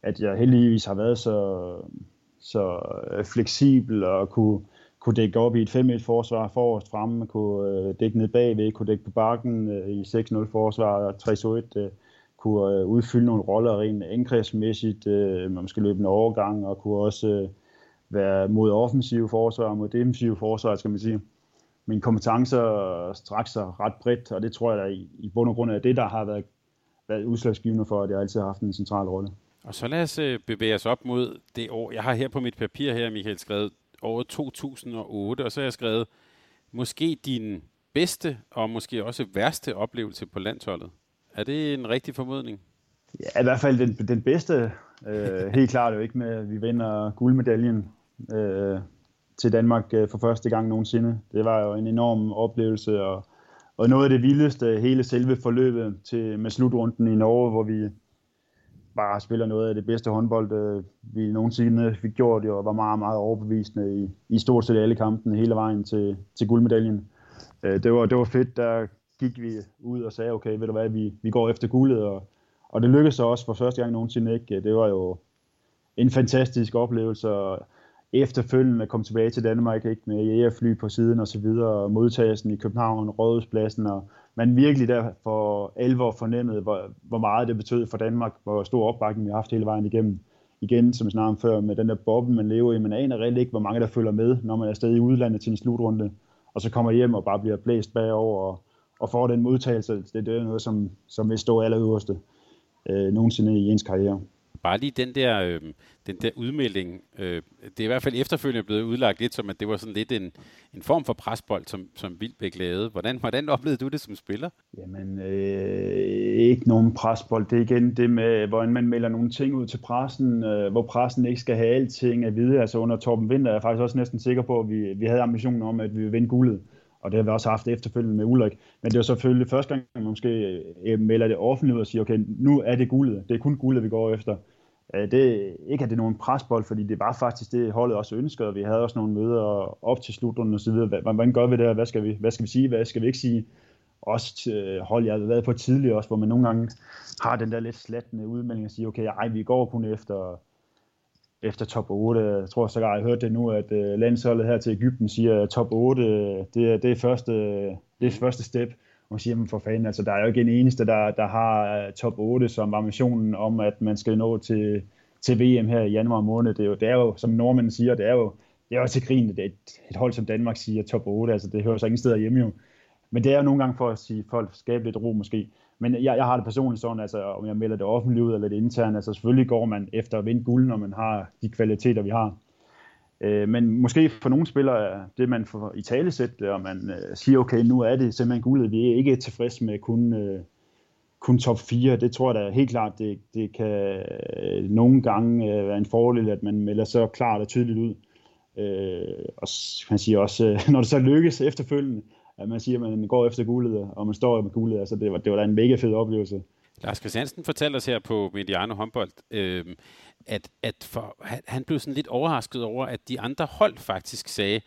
at jeg heldigvis har været så, så fleksibel og kunne, kunne dække op i et 5-1 forsvar forrest fremme, kunne øh, dække ned bagved, kunne dække på bakken øh, i 6-0 forsvar, 3-1, øh, kunne øh, udfylde nogle roller rent angrebsmæssigt, øh, man løbe en overgang, og kunne også øh, være mod offensive forsvar og mod defensive forsvar, skal man sige mine kompetencer straks sig ret bredt, og det tror jeg, da i, i bund og grund er det, der har været, været udslagsgivende for, at jeg altid har haft en central rolle. Og så lad os øh, bevæge os op mod det år. Jeg har her på mit papir her, Michael, skrevet året 2008, og så har jeg skrevet måske din bedste og måske også værste oplevelse på landsholdet. Er det en rigtig formodning? Ja, i hvert fald den, den bedste. Øh, [LAUGHS] helt klart jo ikke med, at vi vinder guldmedaljen. Øh, til Danmark øh, for første gang nogensinde. Det var jo en enorm oplevelse, og, og noget af det vildeste, hele selve forløbet til, med slutrunden i Norge, hvor vi bare spiller noget af det bedste håndbold, øh, vi nogensinde fik gjort, og var meget, meget overbevisende i, i stort set alle kampene hele vejen til, til guldmedaljen. Øh, det, var, det var fedt, der gik vi ud og sagde, okay, ved du hvad, vi, vi går efter guldet, og, og det lykkedes så også for første gang nogensinde ikke. Det var jo en fantastisk oplevelse, og efterfølgende kom tilbage til Danmark ikke med jægerfly på siden og så videre, og modtagelsen i København, Rådhuspladsen, og man virkelig der for alvor fornemmede, hvor, hvor meget det betød for Danmark, hvor stor opbakning vi har haft hele vejen igennem. Igen, som jeg snakkede om før, med den der boble, man lever i, man aner reelt ikke, hvor mange der følger med, når man er stadig i udlandet til en slutrunde, og så kommer hjem og bare bliver blæst bagover, og, og får den modtagelse, det, det er noget, som, som vil stå allerøverste øh, nogensinde i ens karriere. Bare lige den der, øh, den der udmelding, øh, det er i hvert fald efterfølgende blevet udlagt lidt som, at det var sådan lidt en, en form for presbold, som, som Vildbæk lavede. Hvordan, hvordan oplevede du det som spiller? Jamen, øh, ikke nogen presbold. Det er igen det med, hvordan man melder nogle ting ud til pressen, øh, hvor pressen ikke skal have alting at vide. Altså under Torben Winter er jeg faktisk også næsten sikker på, at vi, vi havde ambitionen om, at vi ville vinde guldet og det har vi også haft efterfølgende med Ulrik. Men det var selvfølgelig første gang, man måske øh, øh, melder det offentligt ud og siger, okay, nu er det guldet. Det er kun guldet, vi går efter. Øh, det, ikke at det er nogen presbold, fordi det var faktisk det, holdet også ønskede, og vi havde også nogle møder op til slutrunden og så videre. Hvordan gør vi det her? Hvad skal vi, hvad skal vi sige? Hvad skal vi ikke sige? Også hold, jeg har været på tidligere også, hvor man nogle gange har den der lidt slattende udmelding og siger, okay, ej, vi går kun efter efter top 8. Jeg tror sågar, jeg hørte det nu, at øh, landsholdet her til Ægypten siger, at top 8, øh, det er, det er, første, øh, det er første step. Og man siger, jamen for fanden, altså der er jo ikke en eneste, der, der har top 8 som ambitionen om, at man skal nå til, til VM her i januar måned. Det er jo, det er jo som nordmændene siger, det er jo, det er jo til grin, det er et, et hold som Danmark siger top 8, altså det hører så ingen steder hjemme jo. Men det er jo nogle gange for at sige, folk skabe lidt ro måske. Men jeg, jeg har det personligt sådan, altså om jeg melder det offentligt ud eller det internt, altså selvfølgelig går man efter at vinde guld, når man har de kvaliteter, vi har. Øh, men måske for nogle spillere, det man får i talesæt, og man øh, siger, okay, nu er det simpelthen guldet, vi er ikke tilfredse med kun, øh, kun top 4. Det tror jeg da helt klart, det, det kan øh, nogle gange øh, være en fordel, at man melder så klart og tydeligt ud. Øh, og man siger også, øh, [LAUGHS] når det så lykkes efterfølgende, at man siger, at man går efter guldet, og man står med guldet. Altså, det var, det var da en mega fed oplevelse. Lars Christiansen fortalte os her på Mediano håndbold, øh, at, at for, han, han blev sådan lidt overrasket over, at de andre hold faktisk sagde,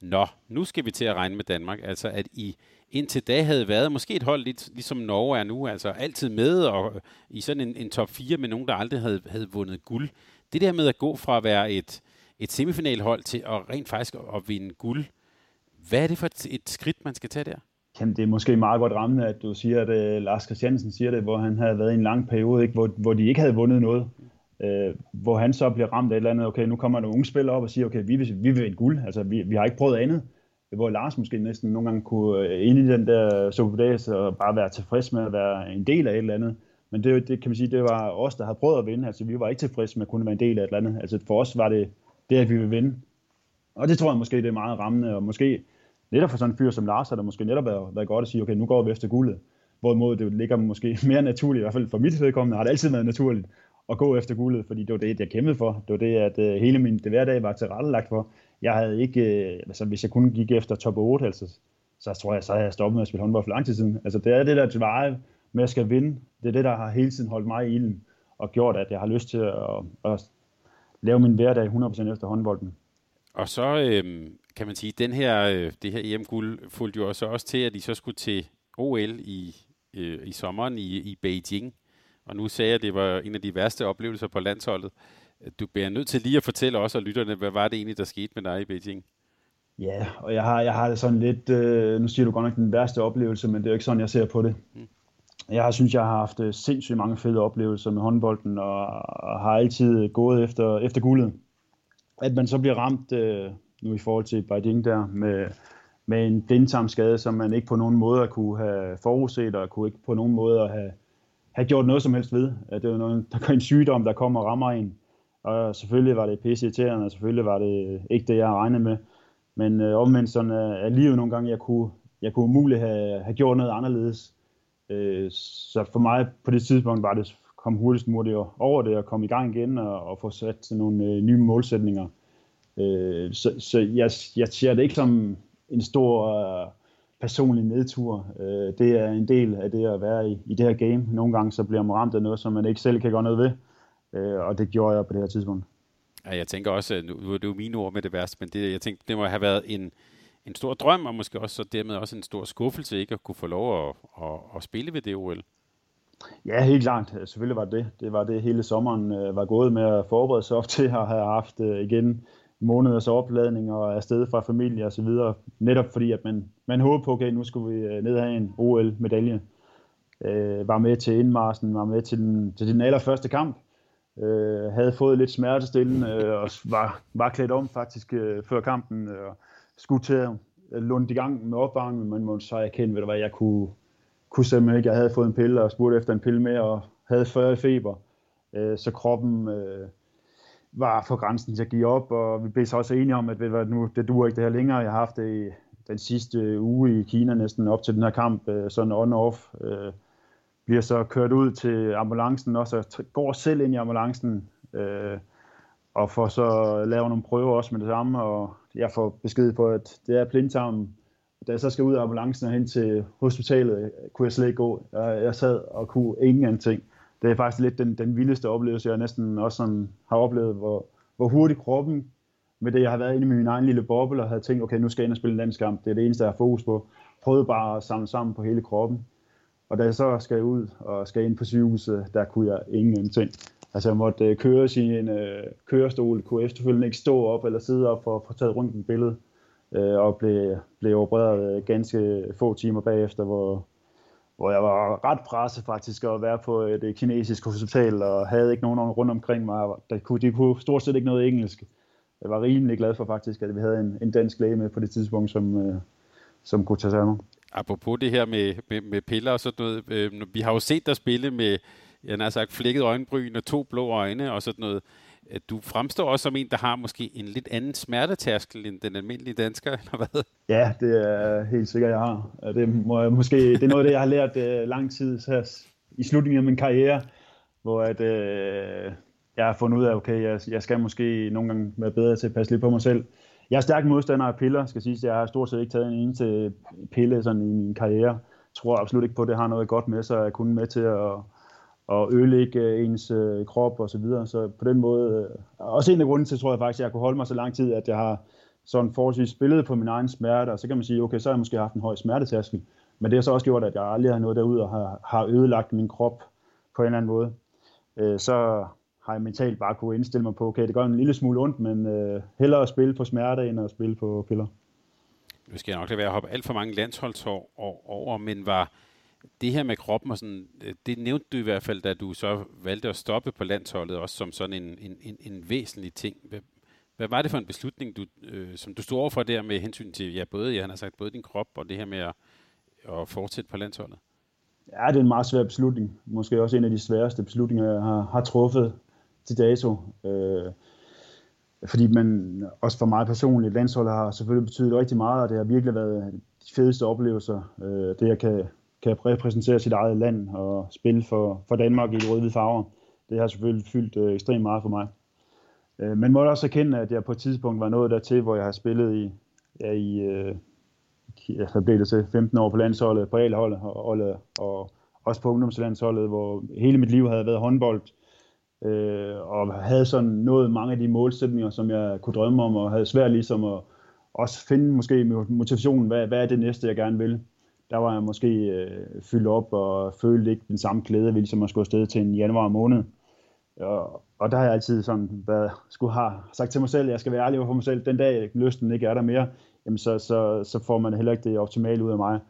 Nå, nu skal vi til at regne med Danmark. Altså, at I indtil da havde været måske et hold, lidt, ligesom Norge er nu, altså altid med og i sådan en, en top 4 med nogen, der aldrig havde, havde vundet guld. Det der med at gå fra at være et, et semifinalhold til at rent faktisk at, at vinde guld, hvad er det for et, et skridt, man skal tage der? Jamen, det er måske meget godt rammende, at du siger, at uh, Lars Christiansen siger det, hvor han havde været i en lang periode, ikke, hvor, hvor de ikke havde vundet noget. Uh, hvor han så bliver ramt af et eller andet, okay, nu kommer der unge spillere op og siger, okay, vi vil, vi vil vinde guld, altså vi, vi har ikke prøvet andet. Hvor Lars måske næsten nogle gange kunne øh, ind i den der superdags og bare være tilfreds med at være en del af et eller andet. Men det, det kan man sige, det var os, der havde prøvet at vinde. Altså vi var ikke tilfredse med at kunne være en del af et eller andet. Altså for os var det det, at vi ville vinde. Og det tror jeg måske, det er meget rammende, og måske netop for sådan en fyr som Lars, har det måske netop været, været godt at sige, okay, nu går vi efter guldet. Hvorimod det ligger måske [LAUGHS] mere naturligt, i hvert fald for mit vedkommende har det altid været naturligt at gå efter guldet, fordi det var det, jeg kæmpede for. Det var det, at øh, hele min det hverdag var tilrettelagt for. Jeg havde ikke, øh, altså hvis jeg kun gik efter top 8, altså, så tror jeg, så havde jeg stoppet med at spille håndbold for lang tid siden. Altså det er det der drive med at skal vinde. Det er det, der har hele tiden holdt mig i ilden og gjort, at jeg har lyst til at, at, at lave min hverdag 100% efter håndbolden. Og så øh, kan man sige, den her, øh, det her EM-guld fulgte jo også, også til, at de så skulle til OL i, øh, i sommeren i, i Beijing. Og nu sagde jeg, at det var en af de værste oplevelser på landsholdet. Du bliver nødt til lige at fortælle os og lytterne, hvad var det egentlig, der skete med dig i Beijing? Ja, og jeg har, jeg har det sådan lidt, øh, nu siger du godt nok den værste oplevelse, men det er jo ikke sådan, jeg ser på det. Mm. Jeg har, synes, jeg har haft øh, sindssygt mange fede oplevelser med håndbolden, og, og har altid gået efter, efter guldet. At man så bliver ramt øh, nu i forhold til Beijing der, med, med en blindtarmskade, som man ikke på nogen måde kunne have forudset, og kunne ikke på nogen måde have, have gjort noget som helst ved. At det var noget, der en sygdom, der kommer og rammer en. Og selvfølgelig var det pisse og selvfølgelig var det ikke det, jeg regnede med. Men øh, omvendt sådan er, er livet nogle gange, jeg kunne, jeg kunne umuligt have, have gjort noget anderledes. Øh, så for mig på det tidspunkt var det komme hurtigst muligt over det og komme i gang igen og, og få sat nogle øh, nye målsætninger. Øh, så så jeg, jeg ser det ikke som en stor øh, personlig nedtur. Øh, det er en del af det at være i, i det her game. Nogle gange så bliver man ramt af noget, som man ikke selv kan gøre noget ved. Øh, og det gjorde jeg på det her tidspunkt. Ja, jeg tænker også, nu er det jo mine ord med det værste, men det, jeg tænker, det må have været en, en stor drøm, og måske også så dermed også en stor skuffelse ikke at kunne få lov at, at, at spille ved det OL. Ja, helt klart. Selvfølgelig var det det. var det hele sommeren øh, var gået med at forberede sig op til at have haft øh, igen måneders opladning og afsted fra familie og så videre. Netop fordi, at man, man håber på, okay, nu skulle vi øh, ned have en OL-medalje. Øh, var med til indmarsen, var med til den, til den allerførste kamp. Øh, havde fået lidt smertestillende øh, og var, var klædt om faktisk øh, før kampen. Øh, skulle til at lunde i gang med opvarmning, men må så erkende, ved du hvad, jeg kunne, kunne simpelthen ikke. Jeg havde fået en pille og spurgte efter en pille mere og havde 40 feber. Øh, så kroppen... Øh, var for grænsen til at give op, og vi blev så også enige om, at ved nu, det duer ikke det her længere. Jeg har haft det i den sidste uge i Kina næsten op til den her kamp, øh, sådan on-off. Øh, bliver så kørt ud til ambulancen, og så går selv ind i ambulancen, øh, og får så lavet nogle prøver også med det samme, og jeg får besked på, at det er blindtarmen, da jeg så skal ud af ambulancen og hen til hospitalet, kunne jeg slet ikke gå. Jeg, jeg sad og kunne ingenting. Det er faktisk lidt den, den vildeste oplevelse, jeg næsten også sådan har oplevet, hvor, hvor hurtigt kroppen, med det jeg har været inde i min egen lille boble, og havde tænkt, okay, nu skal jeg ind og spille en landskamp. Det er det eneste, jeg har fokus på. Prøvede bare at samle sammen på hele kroppen. Og da jeg så skal ud og skal ind på sygehuset, der kunne jeg ingenting. Altså jeg måtte øh, køre i en øh, kørestol, kunne efterfølgende ikke stå op eller sidde op for at få taget rundt en billede, øh, og blev, blev opereret øh, ganske få timer bagefter, hvor, hvor jeg var ret presset faktisk at være på et øh, kinesisk hospital, og havde ikke nogen rundt omkring mig. Der kunne, de kunne stort set ikke noget engelsk. Jeg var rimelig glad for faktisk, at vi havde en, en dansk læge med på det tidspunkt, som, øh, som kunne tage sig af mig. Apropos det her med, med, med piller og sådan noget, øh, vi har jo set dig spille med, jeg har sagt, flækket øjenbryn og to blå øjne og sådan noget. Du fremstår også som en, der har måske en lidt anden smertetærskel end den almindelige dansker, [LAUGHS] eller hvad? Ja, det er helt sikkert, jeg har. Det, må jeg, måske, det er noget af det, jeg har lært uh, lang tid her i slutningen af min karriere, hvor at, uh, jeg har fundet ud af, okay, jeg, jeg skal måske nogle gange være bedre til at passe lidt på mig selv. Jeg er stærk modstander af piller, skal sige. Jeg har stort set ikke taget en eneste pille sådan i min karriere. Jeg tror absolut ikke på, at det har noget godt med sig. Jeg er kun med til at, og ødelægge øh, ens øh, krop og så videre. Så på den måde, øh, også en af grunden til, tror jeg faktisk, at jeg kunne holde mig så lang tid, at jeg har sådan forholdsvis spillet på min egen smerte, og så kan man sige, okay, så har jeg måske haft en høj smertetærskel, men det har så også gjort, at jeg aldrig har nået derud og har, har ødelagt min krop på en eller anden måde. Øh, så har jeg mentalt bare kunne indstille mig på, okay, det gør en lille smule ondt, men øh, hellere at spille på smerte, end at spille på piller. Nu skal jeg nok lade være at hoppe alt for mange landsholdsår over, men var det her med kroppen, og sådan, øh, det nævnte du i hvert fald, da du så valgte at stoppe på landsholdet, også som sådan en, en, en, en væsentlig ting. Hvad, hvad var det for en beslutning, du, øh, som du stod overfor der med hensyn til, ja, både, ja, han har sagt, både din krop og det her med at, at fortsætte på landsholdet? Ja, det er en meget svær beslutning. Måske også en af de sværeste beslutninger, jeg har, har truffet til dato. Øh, fordi man, også for mig personligt, landsholdet har selvfølgelig betydet rigtig meget, og det har virkelig været de fedeste oplevelser. Øh, det jeg kan, kan repræsentere sit eget land og spille for, for Danmark i de røde farver, det har selvfølgelig fyldt øh, ekstremt meget for mig. Øh, men må også erkende, at jeg på et tidspunkt var nået dertil, hvor jeg har spillet i, ja, i øh, altså, jeg blev det til 15 år på landsholdet, på A-holdet og, og, og også på ungdomslandsholdet, hvor hele mit liv havde været håndbold, øh, og havde sådan nået mange af de målsætninger, som jeg kunne drømme om, og havde svært ligesom at også finde måske motivationen, hvad, hvad er det næste, jeg gerne vil. Der var jeg måske øh, fyldt op og følte ikke den samme glæde, ved ligesom at skulle afsted til en januar måned. Og, og der har jeg altid sådan været, skulle have sagt til mig selv, jeg skal være ærlig over for mig selv, den dag lysten ikke er der mere, jamen så, så, så får man heller ikke det optimale ud af mig.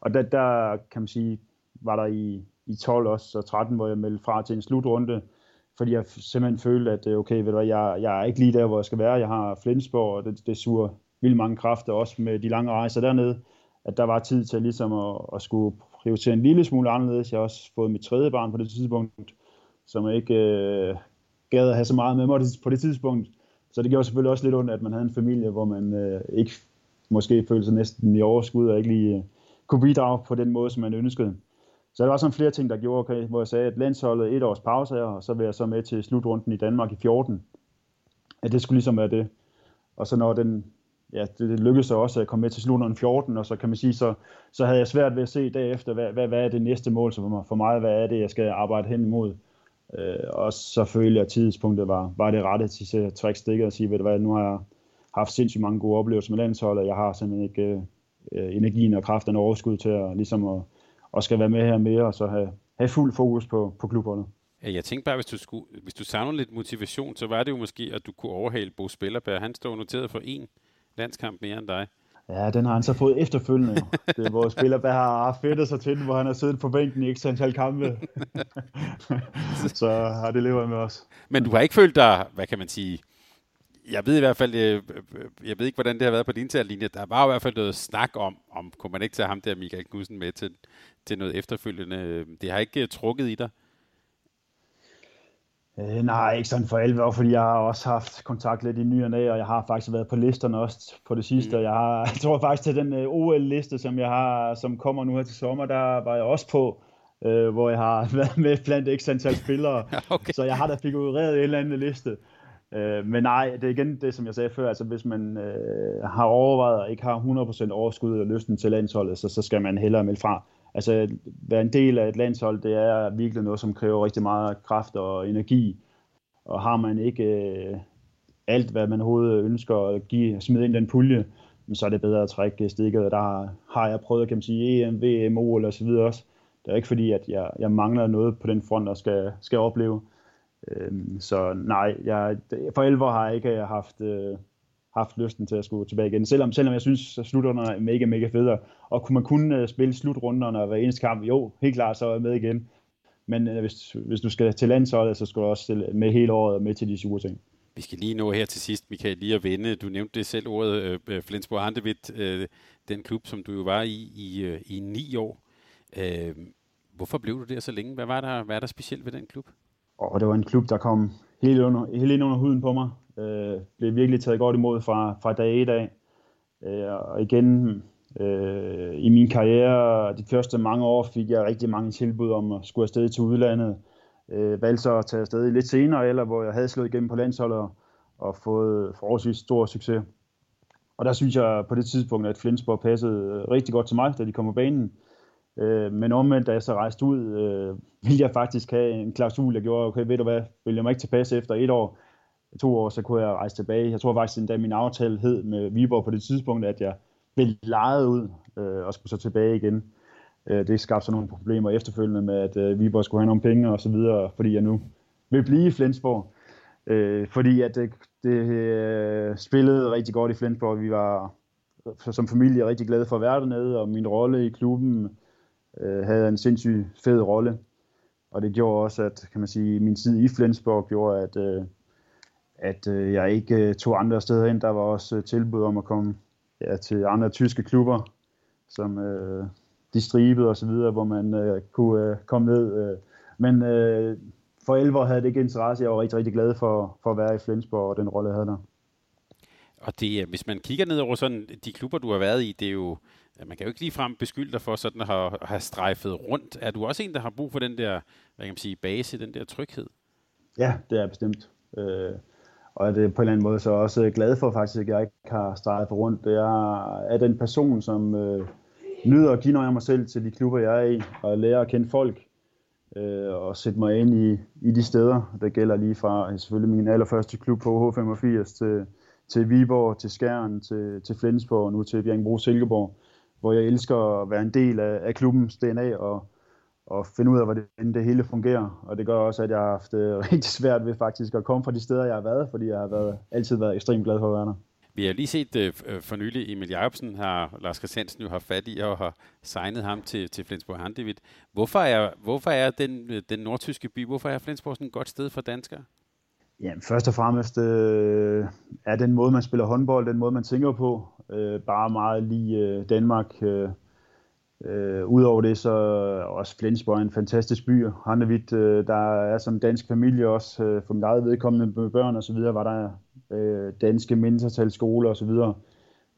Og der, der kan man sige, var der i, i 12 også, og 13, hvor jeg meldte fra til en slutrunde, fordi jeg simpelthen følte, at øh, okay, ved du, jeg, jeg er ikke lige der, hvor jeg skal være. Jeg har Flensborg, og det, det suger vildt mange kræfter, også med de lange rejser dernede, at der var tid til ligesom at, at skulle prioritere en lille smule anderledes. Jeg har også fået mit tredje barn på det tidspunkt, som jeg ikke øh, gad at have så meget med mig på det tidspunkt. Så det gjorde selvfølgelig også lidt ondt, at man havde en familie, hvor man øh, ikke måske følte sig næsten i overskud og ikke lige øh, kunne bidrage på den måde, som man ønskede. Så der var sådan flere ting, der gjorde, okay, hvor jeg sagde, at landsholdet et års pause her, og så vil jeg så med til slutrunden i Danmark i 14. At det skulle ligesom være det. Og så når den, ja, det, det lykkedes så også at komme med til slutrunden 14, og så kan man sige, så, så havde jeg svært ved at se derefter, hvad, hvad, hvad er det næste mål for mig, for mig, hvad er det, jeg skal arbejde hen imod. Øh, og så følte jeg, at tidspunktet var, var det rette til at trække stikket og sige, ved du hvad, nu har jeg haft sindssygt mange gode oplevelser med landsholdet, og jeg har simpelthen ikke øh, øh energien og kraften og overskud til at, ligesom at, at skal være med her mere, og så have, have fuld fokus på, på klubberne. Jeg tænkte bare, hvis du, skulle, hvis du savner lidt motivation, så var det jo måske, at du kunne overhale Bo Spillerberg. Han står noteret for en landskamp mere end dig. Ja, den har han så fået efterfølgende. Det er, hvor Spillerberg har fedtet sig til den, hvor han har siddet på bænken i ikke antal kampe. [LAUGHS] så har det levet med os. Men du har ikke følt dig, hvad kan man sige, jeg ved i hvert fald, jeg, jeg ved ikke, hvordan det har været på din linje. Der var i hvert fald noget snak om, om kunne man ikke tage ham der, Michael Knudsen, med til, til noget efterfølgende. Det har ikke trukket i dig? Øh, nej, ikke sådan for alvor, fordi jeg har også haft kontakt lidt i ny og næ, og jeg har faktisk været på listerne også på det sidste, mm. og jeg, har, [LAUGHS] jeg tror faktisk til den øh, OL-liste, som jeg har, som kommer nu her til sommer, der var jeg også på, uh, hvor jeg har [LAUGHS] været med blandt x antal spillere, [LAUGHS] okay. så jeg har da figureret en eller anden liste. Øh, men nej, det er igen det, som jeg sagde før, altså hvis man øh, har overvejet og ikke har 100% overskud og lysten til landsholdet, så, så skal man hellere melde fra. Altså, at være en del af et landshold, det er virkelig noget, som kræver rigtig meget kraft og energi. Og har man ikke øh, alt, hvad man overhovedet ønsker at give, smide ind i den pulje, så er det bedre at trække stikket. Og der har jeg prøvet, kan man sige, EM, VM, OL og så videre også. Det er ikke fordi, at jeg, jeg mangler noget på den front, og skal, skal opleve. Øhm, så nej, jeg, for alvor har jeg ikke haft, øh, haft lysten til at skulle tilbage igen. Selvom, selvom jeg synes, at slutrunderne er mega, mega federe. Og kunne man kun uh, spille slutrunderne hver eneste kamp, jo, helt klart, så er jeg med igen. Men uh, hvis, hvis du skal til landsholdet, så skal du også med hele året med til de sure ting. Vi skal lige nå her til sidst, Michael, lige at vende. Du nævnte det selv ordet, uh, Flensborg Handevidt, uh, den klub, som du jo var i i, uh, i ni år. Uh, hvorfor blev du der så længe? Hvad var der, hvad er der specielt ved den klub? Og det var en klub, der kom helt, under, helt ind under huden på mig. Øh, blev virkelig taget godt imod fra, fra dag et af. Øh, og igen, øh, i min karriere, de første mange år, fik jeg rigtig mange tilbud om at skulle afsted til udlandet. Øh, valgte så at tage afsted lidt senere, eller hvor jeg havde slået igennem på landsholdet og, og fået forholdsvis stor succes. Og der synes jeg på det tidspunkt, at Flensborg passede øh, rigtig godt til mig, da de kom på banen. Øh, men omvendt, da jeg så rejste ud, øh, ville jeg faktisk have en klausul, der gjorde, okay, ved du hvad, vil jeg mig ikke tilpasse efter et år, to år, så kunne jeg rejse tilbage. Jeg tror faktisk, endda min aftale hed med Viborg på det tidspunkt, at jeg blev lejet ud øh, og skulle så tilbage igen. Øh, det skabte så nogle problemer efterfølgende med, at øh, Viborg skulle have nogle penge og så videre, fordi jeg nu vil blive i Flensborg. Øh, fordi at det, det øh, spillede rigtig godt i Flensborg. Vi var som familie rigtig glade for at være dernede, og min rolle i klubben øh, havde en sindssygt fed rolle. Og det gjorde også, at kan man sige, min tid i Flensborg gjorde, at, øh, at øh, jeg ikke øh, tog andre steder hen. Der var også øh, tilbud om at komme ja, til andre tyske klubber, som øh, de stribede og så videre, hvor man øh, kunne øh, komme ned. Øh. Men øh, for alvor havde det ikke interesse. Jeg var rigtig, rigtig glad for, for at være i Flensborg og den rolle, jeg havde der. Og det, hvis man kigger ned over sådan de klubber, du har været i, det er jo, man kan jo ikke ligefrem beskylde dig for sådan at have, have strejfet rundt. Er du også en, der har brug for den der, hvad kan man sige, base, den der tryghed? Ja, det er bestemt. Øh, og det øh, på en eller anden måde så også øh, glad for faktisk, at jeg ikke har strejfet rundt. Det er, den person, som øh, nyder at give noget af mig selv til de klubber, jeg er i, og lære at kende folk, øh, og sætte mig ind i, i de steder. Det gælder lige fra øh, selvfølgelig min allerførste klub på H85 til, til Viborg, til Skjern, til, til Flensborg og nu til Bjergbro Silkeborg hvor jeg elsker at være en del af, af klubbens DNA og, og finde ud af, hvordan det hele fungerer. Og det gør også, at jeg har haft det [LAUGHS] rigtig svært ved faktisk at komme fra de steder, jeg har været, fordi jeg har været, altid været ekstremt glad for at være der. Vi har lige set uh, for nylig, Emil Jacobsen har Lars Christiansen jo har fat i og har signet ham til, til Flensborg Handevidt. Hvorfor er, hvorfor er den, den nordtyske by, hvorfor er Flensborg sådan et godt sted for danskere? Ja, først og fremmest øh, er den måde, man spiller håndbold, den måde, man tænker på, øh, bare meget lige øh, Danmark. Øh, øh, Udover det, så er også Flensborg en fantastisk by. Handevidt, øh, der er som dansk familie også, øh, for mit eget vedkommende med børn og så videre, var der øh, danske mindretalsskoler og så videre.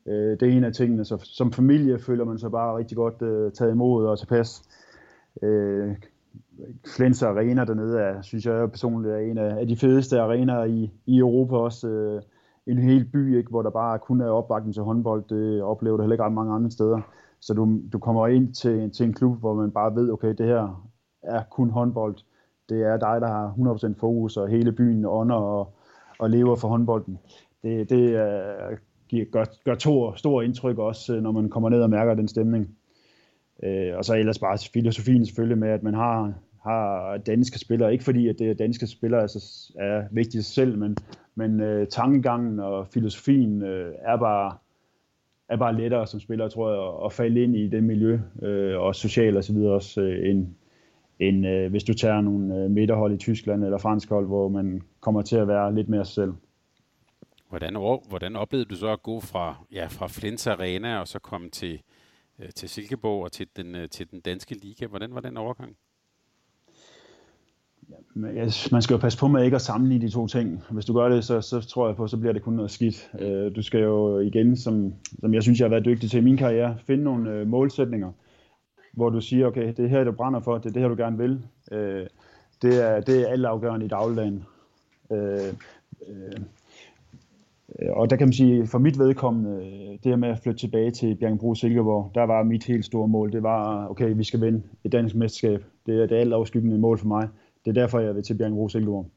Øh, det er en af tingene, så som familie føler man sig bare rigtig godt øh, taget imod og tilpas. Øh, Flens Arena dernede er, synes jeg personligt er en af, af de fedeste arenaer i, i Europa også. Øh, en hel by, ikke, hvor der bare kun er opbakning til håndbold. Det oplever du heller ikke ret mange andre steder. Så du, du kommer ind til, til en klub, hvor man bare ved, okay, det her er kun håndbold. Det er dig, der har 100% fokus, og hele byen ånder og, og lever for håndbolden. Det, det uh, giver, gør, gør to store indtryk også, øh, når man kommer ned og mærker den stemning. Uh, og så ellers bare filosofien selvfølgelig med, at man har, har danske spillere. Ikke fordi, at det er danske spillere altså, er vigtigt selv, men, men uh, tankegangen og filosofien uh, er bare er bare lettere som spiller, tror jeg, at, falde ind i det miljø, øh, og socialt og så videre også, øh, end, end øh, hvis du tager nogle øh, midterhold i Tyskland eller fransk hold, hvor man kommer til at være lidt mere sig selv. Hvordan, hvordan oplevede du så at gå fra, ja, fra Flens Arena og så komme til, øh, til Silkeborg og til den, øh, til den danske liga? Hvordan var den overgang? Man skal jo passe på med ikke at sammenligne de to ting. Hvis du gør det, så, så tror jeg på, så bliver det kun noget skidt. Øh, du skal jo igen, som, som jeg synes, jeg har været dygtig til i min karriere, finde nogle øh, målsætninger, hvor du siger, okay, det er her, du brænder for, det er det her, du gerne vil. Øh, det, er, det er alt afgørende i dagligdagen. Øh, øh, og der kan man sige, for mit vedkommende, det her med at flytte tilbage til Bjergenbro Silkeborg, der var mit helt store mål, det var, okay, vi skal vinde et dansk mesterskab. Det er det alt afskyggende mål for mig. Det er derfor, jeg vil til Bjørn Bjergenbro Silkeborg.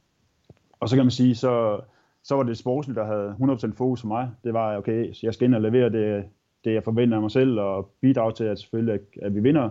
Og så kan man sige, så, så var det sportsligt, der havde 100% fokus for mig. Det var, okay, så jeg skal ind og levere det, det jeg forventer af mig selv, og bidrage til, at selvfølgelig, at, at vi vinder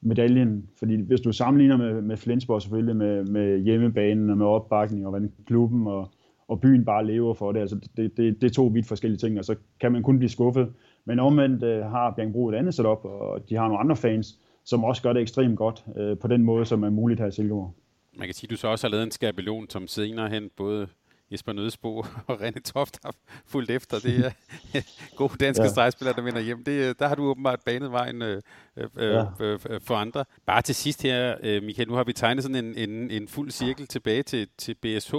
medaljen. Fordi hvis du sammenligner med, med Flensborg selvfølgelig, med, med hjemmebanen og med opbakning og hvordan klubben og, og byen bare lever for det, altså det, det, det er to vidt forskellige ting, og så kan man kun blive skuffet. Men omvendt øh, har Bjergbro et andet setup, og de har nogle andre fans, som også gør det ekstremt godt øh, på den måde, som er muligt her i Silkeborg. Man kan sige, at du så også har lavet en skabelon, som senere hen både Jesper Nødesbo [LAUGHS] og René Toft har fulgt efter. Det er [LAUGHS] gode danske ja. stregspillere, der vinder hjem. Det, der har du åbenbart banet vejen øh, øh, ja. øh, øh for andre. Bare til sidst her, øh, Michael, nu har vi tegnet sådan en, en, en fuld cirkel tilbage til, til BSH.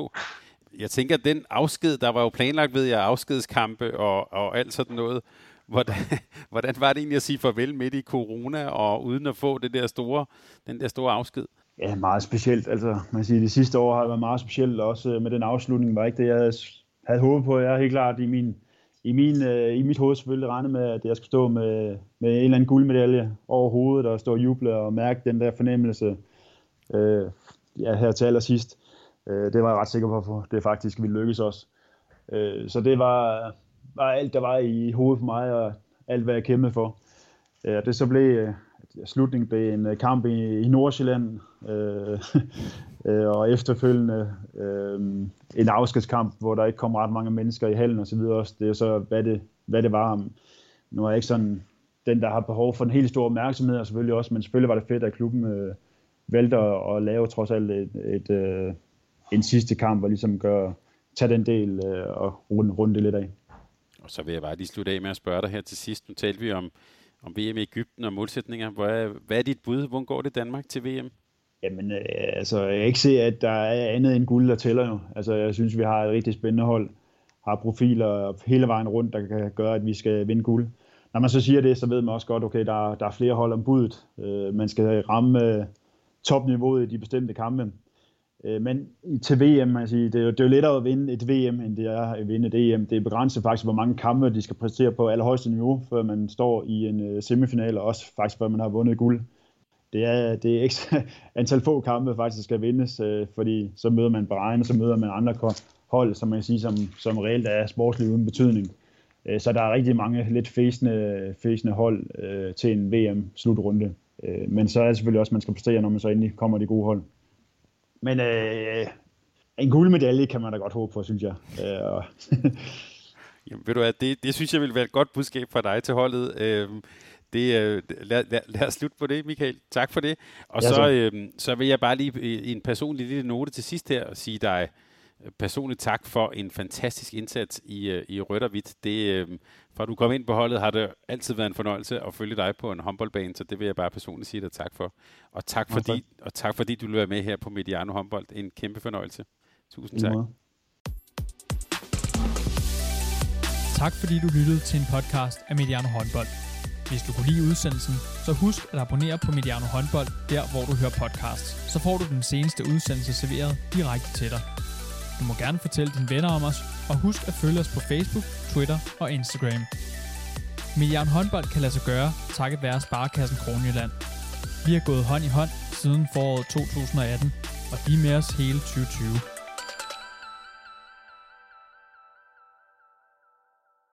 Jeg tænker, at den afsked, der var jo planlagt ved jer, afskedskampe og, og alt sådan noget, hvordan, [LAUGHS] hvordan var det egentlig at sige farvel midt i corona og uden at få det der store, den der store afsked? Ja, meget specielt. Altså, man siger, de sidste år har været meget specielt, også øh, med den afslutning var ikke det, jeg havde, havde håbet på. Jeg er helt klart i min, i, min, øh, i mit hoved selvfølgelig regnet med, at jeg skulle stå med, med en eller anden guldmedalje over hovedet og stå og juble og mærke den der fornemmelse øh, ja, her til allersidst. Øh, det var jeg ret sikker på, for det faktisk ville lykkes også. Øh, så det var, var alt, der var i hovedet for mig, og alt, hvad jeg kæmpede for. Øh, det så blev øh, slutningen blev en øh, kamp i, i Nordsjælland, øh, [LAUGHS] øh, og efterfølgende øh, en afskedskamp, hvor der ikke kom ret mange mennesker i hallen osv. også. Det er så, hvad det, hvad det var. Nu er jeg ikke sådan den, der har behov for en helt stor opmærksomhed, og selvfølgelig også, men selvfølgelig var det fedt, at klubben øh, valgte at, at lave trods alt et, et, øh, en sidste kamp, og ligesom gør, tage den del øh, og runde, runde det lidt af. Og så vil jeg bare lige slutte af med at spørge dig her til sidst. Nu talte vi om om VM i Ægypten og målsætninger. Hvor er, hvad er dit bud? Hvor går det Danmark til VM? Jamen, øh, altså, jeg kan ikke se, at der er andet end guld, der tæller jo. Altså, jeg synes, vi har et rigtig spændende hold. Har profiler hele vejen rundt, der kan gøre, at vi skal vinde guld. Når man så siger det, så ved man også godt, okay, der, der er flere hold om budet. Øh, man skal ramme øh, topniveauet i de bestemte kampe. Øh, men til VM, man siger, det, er jo, det er jo lettere at vinde et VM, end det er at vinde et EM. Det er begrænset faktisk, hvor mange kampe de skal præstere på allerhøjeste niveau, før man står i en øh, semifinal, og også faktisk, før man har vundet guld. Det er, det er ekstra, [LAUGHS] antal få kampe, faktisk skal vindes, øh, fordi så møder man Bahrain, og så møder man andre hold, som man kan sige, som, som reelt er sportsligt uden betydning. Øh, så der er rigtig mange lidt fæsende, fæsende hold til en VM-slutrunde. Men så er det selvfølgelig også, at man skal præstere, når man så endelig kommer de gode hold. Men øh, en guldmedalje kan man da godt håbe på, synes jeg. Øh, [LAUGHS] Jamen, ved du hvad, det, det synes jeg vil være et godt budskab fra dig til holdet. Øh, det, øh, lad, lad, lad os slutte på det, Michael. Tak for det. Og ja, så, øh, så vil jeg bare lige en personlig lille note til sidst her sige dig personligt tak for en fantastisk indsats i, øh, i rødt og hvidt. Det, øh, fra du kom ind på holdet, har det altid været en fornøjelse at følge dig på en håndboldbane, så det vil jeg bare personligt sige dig tak for. Og tak fordi, ja, og tak fordi du vil være med her på Mediano Håndbold. En kæmpe fornøjelse. Tusind tak. Ja. Tak fordi du lyttede til en podcast af Mediano Håndbold. Hvis du kunne lide udsendelsen, så husk at abonnere på Mediano Håndbold, der hvor du hører podcasts. Så får du den seneste udsendelse serveret direkte til dig. Du må gerne fortælle dine venner om os, og husk at følge os på Facebook, Twitter og Instagram. Milliard håndbold kan lade sig gøre, takket være Sparkassen Kronjylland. Vi har gået hånd i hånd siden foråret 2018, og de er med os hele 2020.